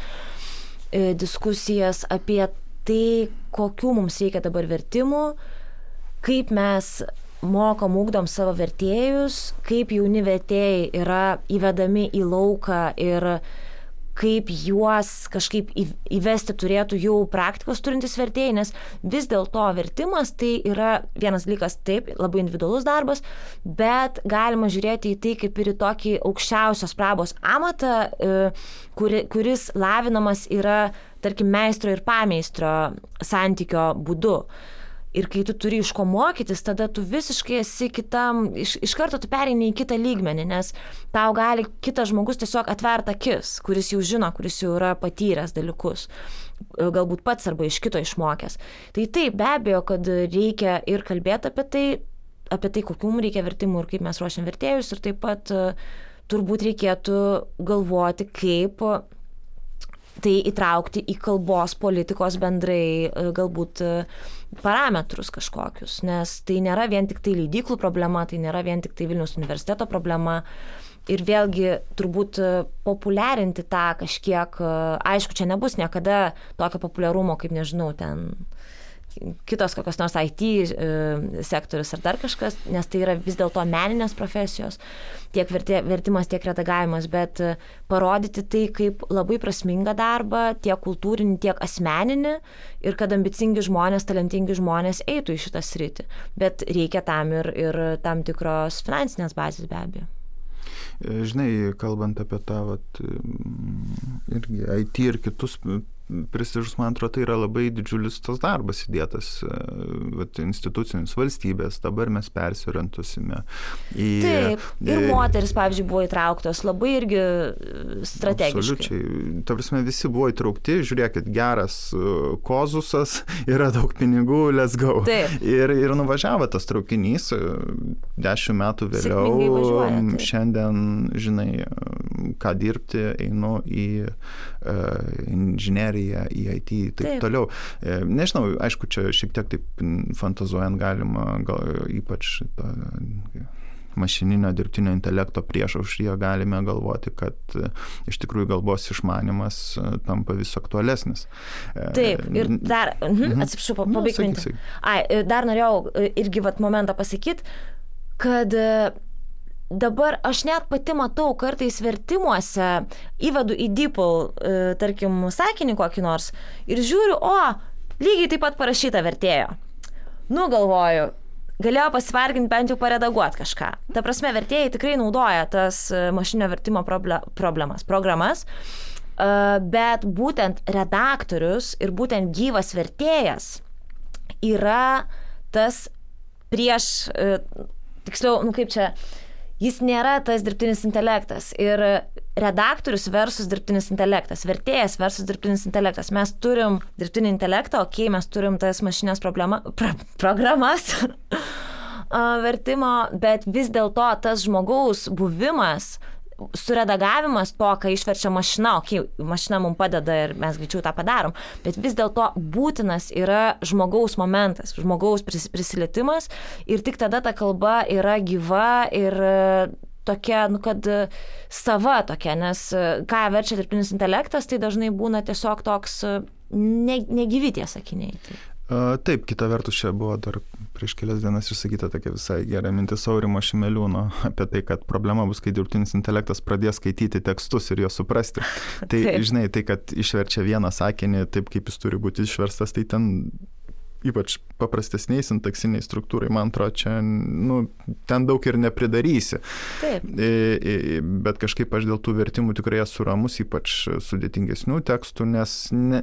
diskusijas apie tai, kokių mums reikia dabar vertimų, kaip mes mokom, ūkdom savo vertėjus, kaip jauni vertėjai yra įvedami į lauką ir kaip juos kažkaip įvesti turėtų jau praktikos turintys vertėjai, nes vis dėlto vertimas tai yra vienas dalykas, taip, labai individualus darbas, bet galima žiūrėti į tai kaip ir į tokį aukščiausios prabos amatą, e, kuri, kuris lavinamas yra, tarkim, meistro ir pameistro santykio būdu. Ir kai tu turi iš ko mokytis, tada tu visiškai esi kitam, iš, iš karto tu pereini į kitą lygmenį, nes tau gali kitas žmogus tiesiog atverti akis, kuris jau žino, kuris jau yra patyręs dalykus, galbūt pats arba iš kito išmokęs. Tai taip, be abejo, kad reikia ir kalbėti apie tai, apie tai, kokių mums reikia vertimų ir kaip mes ruošiam vertėjus ir taip pat turbūt reikėtų galvoti, kaip tai įtraukti į kalbos politikos bendrai galbūt e, parametrus kažkokius, nes tai nėra vien tik tai leidyklų problema, tai nėra vien tik tai Vilnius universiteto problema. Ir vėlgi turbūt e, populiarinti tą kažkiek, aišku, čia nebus niekada tokio populiarumo, kaip nežinau, ten kitos kokios nors IT e, sektorius ar dar kažkas, nes tai yra vis dėlto meninės profesijos, tiek vertimas, tiek redagavimas, bet e, parodyti tai kaip labai prasmingą darbą, tiek kultūrinį, tiek asmeninį ir kad ambicingi žmonės, talentingi žmonės eitų į šitą sritį. Bet reikia tam ir, ir tam tikros finansinės bazės be abejo. E, žinai, kalbant apie tą vat, irgi IT ir kitus prestižus, man atrodo, tai yra labai didžiulis tas darbas įdėtas e, vat, institucinis valstybės, dabar mes persiorientusime į... Taip, ir į, moteris, pavyzdžiui, buvo įtrauktos labai irgi e, strategiškai. Absoliučiai. Ta prasme, visi buvo įtraukti, žiūrėkit, geras e, kozus, yra daug pinigų, let's go. Taip. Ir, ir nuvažiavo tas traukinys, dešimt metų vėliau, važiuoja, šiandien, žinai, ką dirbti, einu į uh, inžineriją inžineriją, į IT ir taip, taip toliau. E, nežinau, aišku, čia šiek tiek taip fantazuojant galima, gal ypač ta, mašininio dirbtinio intelekto prieš aušryje galime galvoti, kad e, iš tikrųjų kalbos išmanimas e, tampa vis aktualesnis. Taip, ir dar, mhm, mhm. atsiprašau, pabaigti mintį. Ai, dar norėjau irgi vat momentą pasakyti, kad dabar aš net pati matau kartais vertimuose, įvedu į DeepL, e, tarkim, sakinį kokį nors ir žiūriu, o, lygiai taip pat parašyta vertėjo. Nugalvoju, galėjo pasivarginti bent jau paredaguoti kažką. Ta prasme, vertėjai tikrai naudoja tas e, mašinio vertimo problemas, programas, e, bet būtent redaktorius ir būtent gyvas vertėjas yra tas prieš, tiksliau, nu kaip čia, jis nėra tas dirbtinis intelektas. Ir redaktorius versus dirbtinis intelektas, vertėjas versus dirbtinis intelektas. Mes turim dirbtinį intelektą, okei, okay, mes turim tas mašinės problema, pro, programas vertimo, bet vis dėlto tas žmogaus buvimas suredagavimas to, ką išverčia mašina, okei, okay, mašina mums padeda ir mes greičiau tą padarom, bet vis dėlto būtinas yra žmogaus momentas, žmogaus pris, prisilietimas ir tik tada ta kalba yra gyva ir tokia, nu, kad sava tokia, nes ką verčia dirbtinis intelektas, tai dažnai būna tiesiog toks ne, negyvi tie sakiniai. Tai. Taip, kita vertus, čia buvo dar prieš kelias dienas išsakyta tokia visai gera mintis Aurimo Šimeliūno apie tai, kad problema bus, kai dirbtinis intelektas pradės skaityti tekstus ir juos suprasti. Tai, žinai, tai, kad išverčia vieną sakinį taip, kaip jis turi būti išverstas, tai ten ypač paprastesniai sintaksiniai struktūrai, man atrodo, čia, nu, ten daug ir nepridarysi. Taip. Bet kažkaip aš dėl tų vertimų tikrai esu ramus, ypač sudėtingesnių tekstų, nes ne,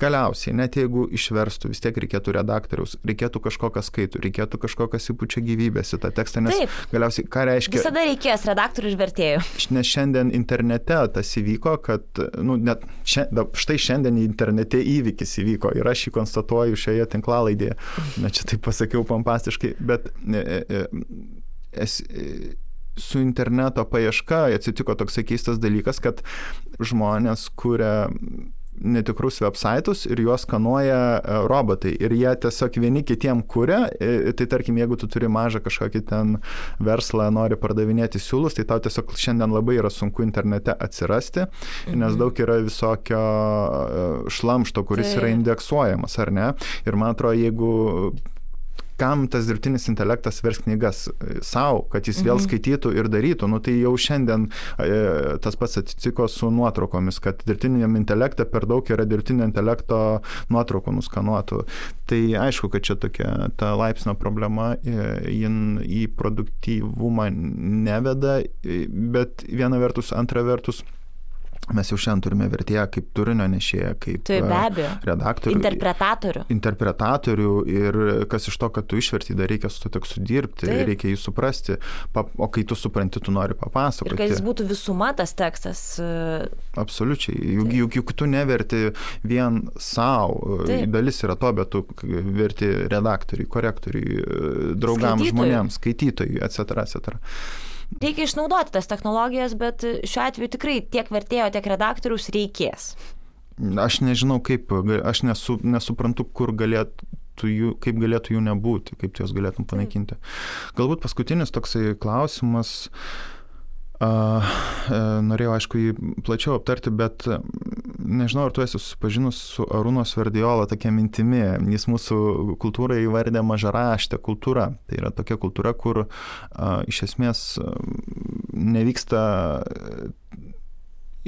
galiausiai, net jeigu išverstų, vis tiek reikėtų redaktoriaus, reikėtų kažko, kas skaitų, reikėtų kažko, kas įpučia gyvybės į tą tekstą, nes Taip. galiausiai, ką reiškia. Visada reikės redaktorių ir vertėjų. Nes šiandien internete tas įvyko, kad, nu, net šia, štai šiandien internete įvykis įvyko ir aš jį konstatuoju šioje tinklalaidėje. Na čia taip pasakiau pompastiškai, bet e, e, es, e, su interneto paieška atsitiko toks keistas dalykas, kad žmonės kuria netikrus websaitus ir juos skanuoja robotai. Ir jie tiesiog vieni kitiem kuria. Tai tarkim, jeigu tu turi mažą kažkokį ten verslą, nori pardavinėti siūlus, tai tau tiesiog šiandien labai yra sunku internete atsirasti, mhm. nes daug yra visokio šlamšto, kuris tai. yra indeksuojamas, ar ne? Ir man atrodo, jeigu kam tas dirbtinis intelektas vers knygas savo, kad jis vėl mhm. skaitytų ir darytų. Nu, tai jau šiandien e, tas pats atsitiko su nuotraukomis, kad dirbtiniam intelektą per daug yra dirbtinio intelekto nuotraukų nuskanuotų. Tai aišku, kad čia tokia ta laipsnio problema, e, jin į produktyvumą neveda, e, bet viena vertus, antra vertus, Mes jau šiandien turime vertėją kaip turinio nešėją, kaip tai be abejo. redaktorių. Interpretatorių. Interpretatorių ir kas iš to, kad tu išverti, dar reikia su to tekstu dirbti, Taip. reikia jį suprasti, o kai tu supranti, tu nori papasakoti. Ir kad jis būtų visuma tas tekstas. E, Absoliučiai. Juk, juk, juk tu neverti vien savo, dalis yra to, bet tu verti redaktoriui, korektoriui, draugams, žmonėms, skaitytojui, etc. etc. Reikia išnaudoti tas technologijas, bet šiuo atveju tikrai tiek vertėjo, tiek redaktoriaus reikės. Aš nežinau, kaip, aš nesu, nesuprantu, kur galėtų jų, kaip galėtų jų nebūti, kaip juos galėtum panaikinti. Galbūt paskutinis toksai klausimas. Uh, norėjau, aišku, jį plačiau aptarti, bet nežinau, ar tu esi susipažinus su Arūno Sverdiola tokia mintimi. Jis mūsų kultūrą įvardė mažaraštę kultūrą. Tai yra tokia kultūra, kur a, iš esmės nevyksta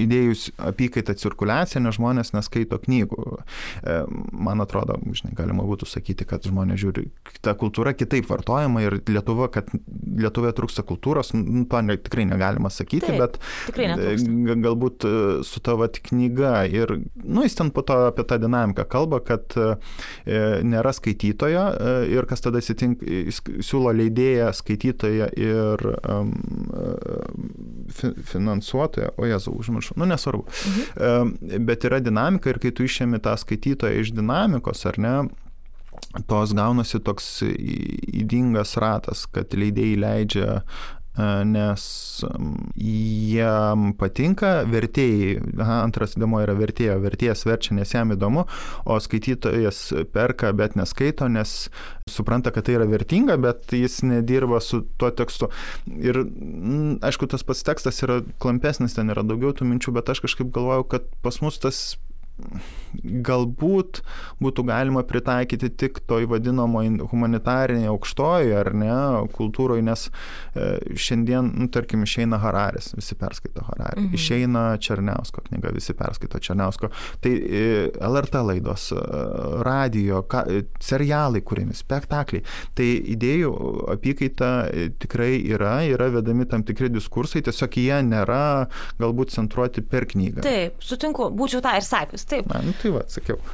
idėjus apykaitą cirkuliaciją, nes žmonės neskaito knygų. E, man atrodo, žinai, galima būtų sakyti, kad žmonės žiūri, ta kultūra kitaip vartojama ir Lietuva, kad Lietuvoje trūksta kultūros, nu, to ne, tikrai negalima sakyti, Taip, bet e, galbūt e, su tavo knyga ir, nu, jis ten po to apie tą dinamiką kalba, kad nėra skaitytojo ir kas tada atsitinka, siūlo leidėją, skaitytoją ir um, finansuotoją, o jezu, užmiršau pamiršau, nu nesvarbu. Mhm. Bet yra dinamika ir kai tu išėmi tą skaitytoją iš dinamikos, ar ne, tos gaunasi toks įdingas ratas, kad leidėjai leidžia nes jam patinka, vertėjai, aha, antras įdomu yra vertėjo, vertėjas verčia, nes jam įdomu, o skaitytojas perka, bet neskaito, nes supranta, kad tai yra vertinga, bet jis nedirba su tuo tekstu. Ir aišku, tas pats tekstas yra klampesnis, ten yra daugiau tų minčių, bet aš kažkaip galvojau, kad pas mus tas galbūt būtų galima pritaikyti tik toj vadinamoji humanitarinėje aukštojoje ar ne kultūroje, nes e, šiandien, nu, tarkim, išeina Hararis, visi perskaito Hararį, mhm. išeina Černiausko knyga, visi perskaito Černiausko. Tai e, LRT laidos, e, radio, ka, serialai kūrimi, spektakliai. Tai idėjų apykaita tikrai yra, yra vedami tam tikri diskursai, tiesiog jie nėra galbūt centruoti per knygą. Taip, sutinku, būčiau tą ir sakęs taip. Na, nu, tai va, sakiau.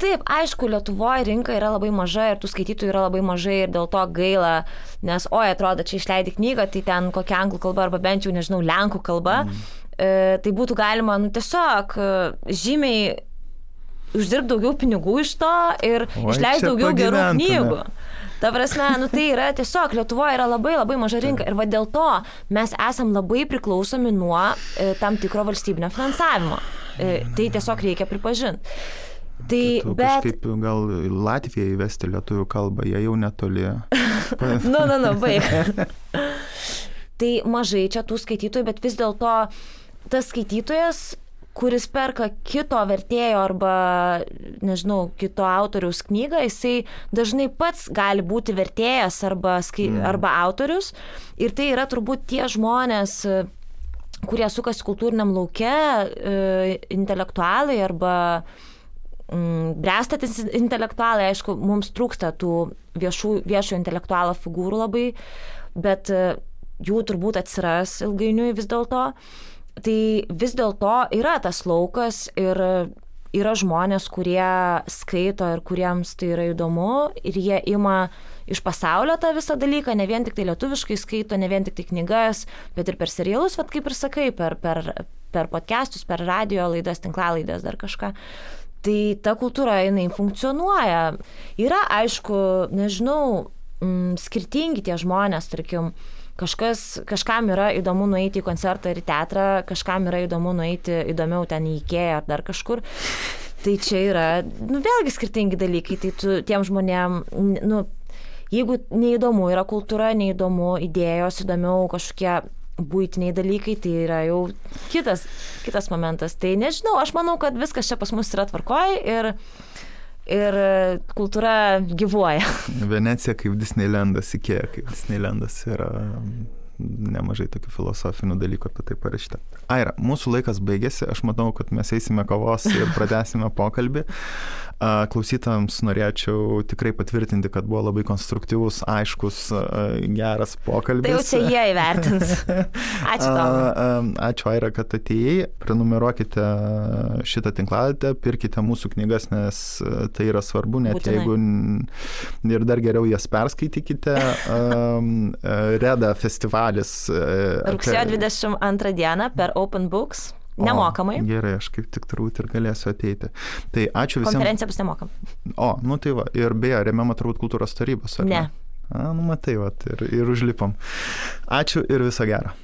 Taip, aišku, Lietuvoje rinka yra labai maža ir tų skaitytojų yra labai mažai ir dėl to gaila, nes, oi, atrodo, čia išleidai knygą, tai ten kokia anglų kalba arba bent jau, nežinau, lenkų kalba, mm. e, tai būtų galima, nu, tiesiog e, žymiai uždirbti daugiau pinigų iš to ir išleisti daugiau gerų knygų. Ta prasme, nu tai yra tiesiog Lietuvoje yra labai labai maža rinka ir va dėl to mes esam labai priklausomi nuo e, tam tikro valstybinio finansavimo. E, tai tiesiog reikia pripažinti. Tai, tu bet... Kažkaip gal Latvijai įvesti lietuvių kalbą, jie jau netoli. nu, nu, nu, baig. tai mažai čia tų skaitytojų, bet vis dėlto tas skaitytojas kuris perka kito vertėjo arba, nežinau, kito autoriaus knygą, jisai dažnai pats gali būti vertėjas arba, skai, mm. arba autorius. Ir tai yra turbūt tie žmonės, kurie sukasi kultūriniam lauke, e, intelektualai arba mm, brestantis intelektualai, aišku, mums trūksta tų viešų, viešo intelektualo figūrų labai, bet e, jų turbūt atsiras ilgainiui vis dėlto. Tai vis dėlto yra tas laukas ir yra žmonės, kurie skaito ir kuriems tai yra įdomu ir jie ima iš pasaulio tą visą dalyką, ne vien tik tai lietuviškai skaito, ne vien tik tai knygas, bet ir per serialus, vad kaip ir sakai, per, per, per podcastus, per radio laidas, tinklalaidės, dar kažką. Tai ta kultūra, jinai funkcionuoja. Yra, aišku, nežinau, m, skirtingi tie žmonės, tarkim, Kažkas, kažkam yra įdomu nueiti į koncertą ir į teatrą, kažkam yra įdomu nueiti įdomiau ten į Ikėją ar dar kažkur. Tai čia yra, nu, vėlgi skirtingi dalykai. Tai tu tiem žmonėm, nu, jeigu neįdomu yra kultūra, neįdomu idėjos, įdomiau kažkokie būtiniai dalykai, tai yra jau kitas, kitas momentas. Tai nežinau, aš manau, kad viskas čia pas mus yra tvarkoj ir ir kultūra gyvuoja. Venecija kaip Disneylandas, Ikea kaip Disneylandas yra nemažai tokių filosofinių dalykų apie tai parašyta. Aira, mūsų laikas baigėsi, aš matau, kad mes eisime kavos ir pradėsime pokalbį. Klausytams norėčiau tikrai patvirtinti, kad buvo labai konstruktyvus, aiškus, geras pokalbis. Tai jau čia jie įvertins. Ačiū tau. Ačiū Aira, kad atėjai. Prenumeruokite šitą tinklalatę, pirkite mūsų knygas, nes tai yra svarbu, net Būtinai. jeigu ir dar geriau jas perskaitykite. Reda festivalis. Rugsėjo 22 dieną per Open Books. Nemokamai. O, gerai, aš kaip tik turbūt ir galėsiu ateiti. Tai ačiū visiems. Konferencija bus nemokama. O, nu tai va, ir beje, remiama turbūt kultūros tarybos. Ne. ne? A, nu matai, va, ir, ir užlipom. Ačiū ir viso gero.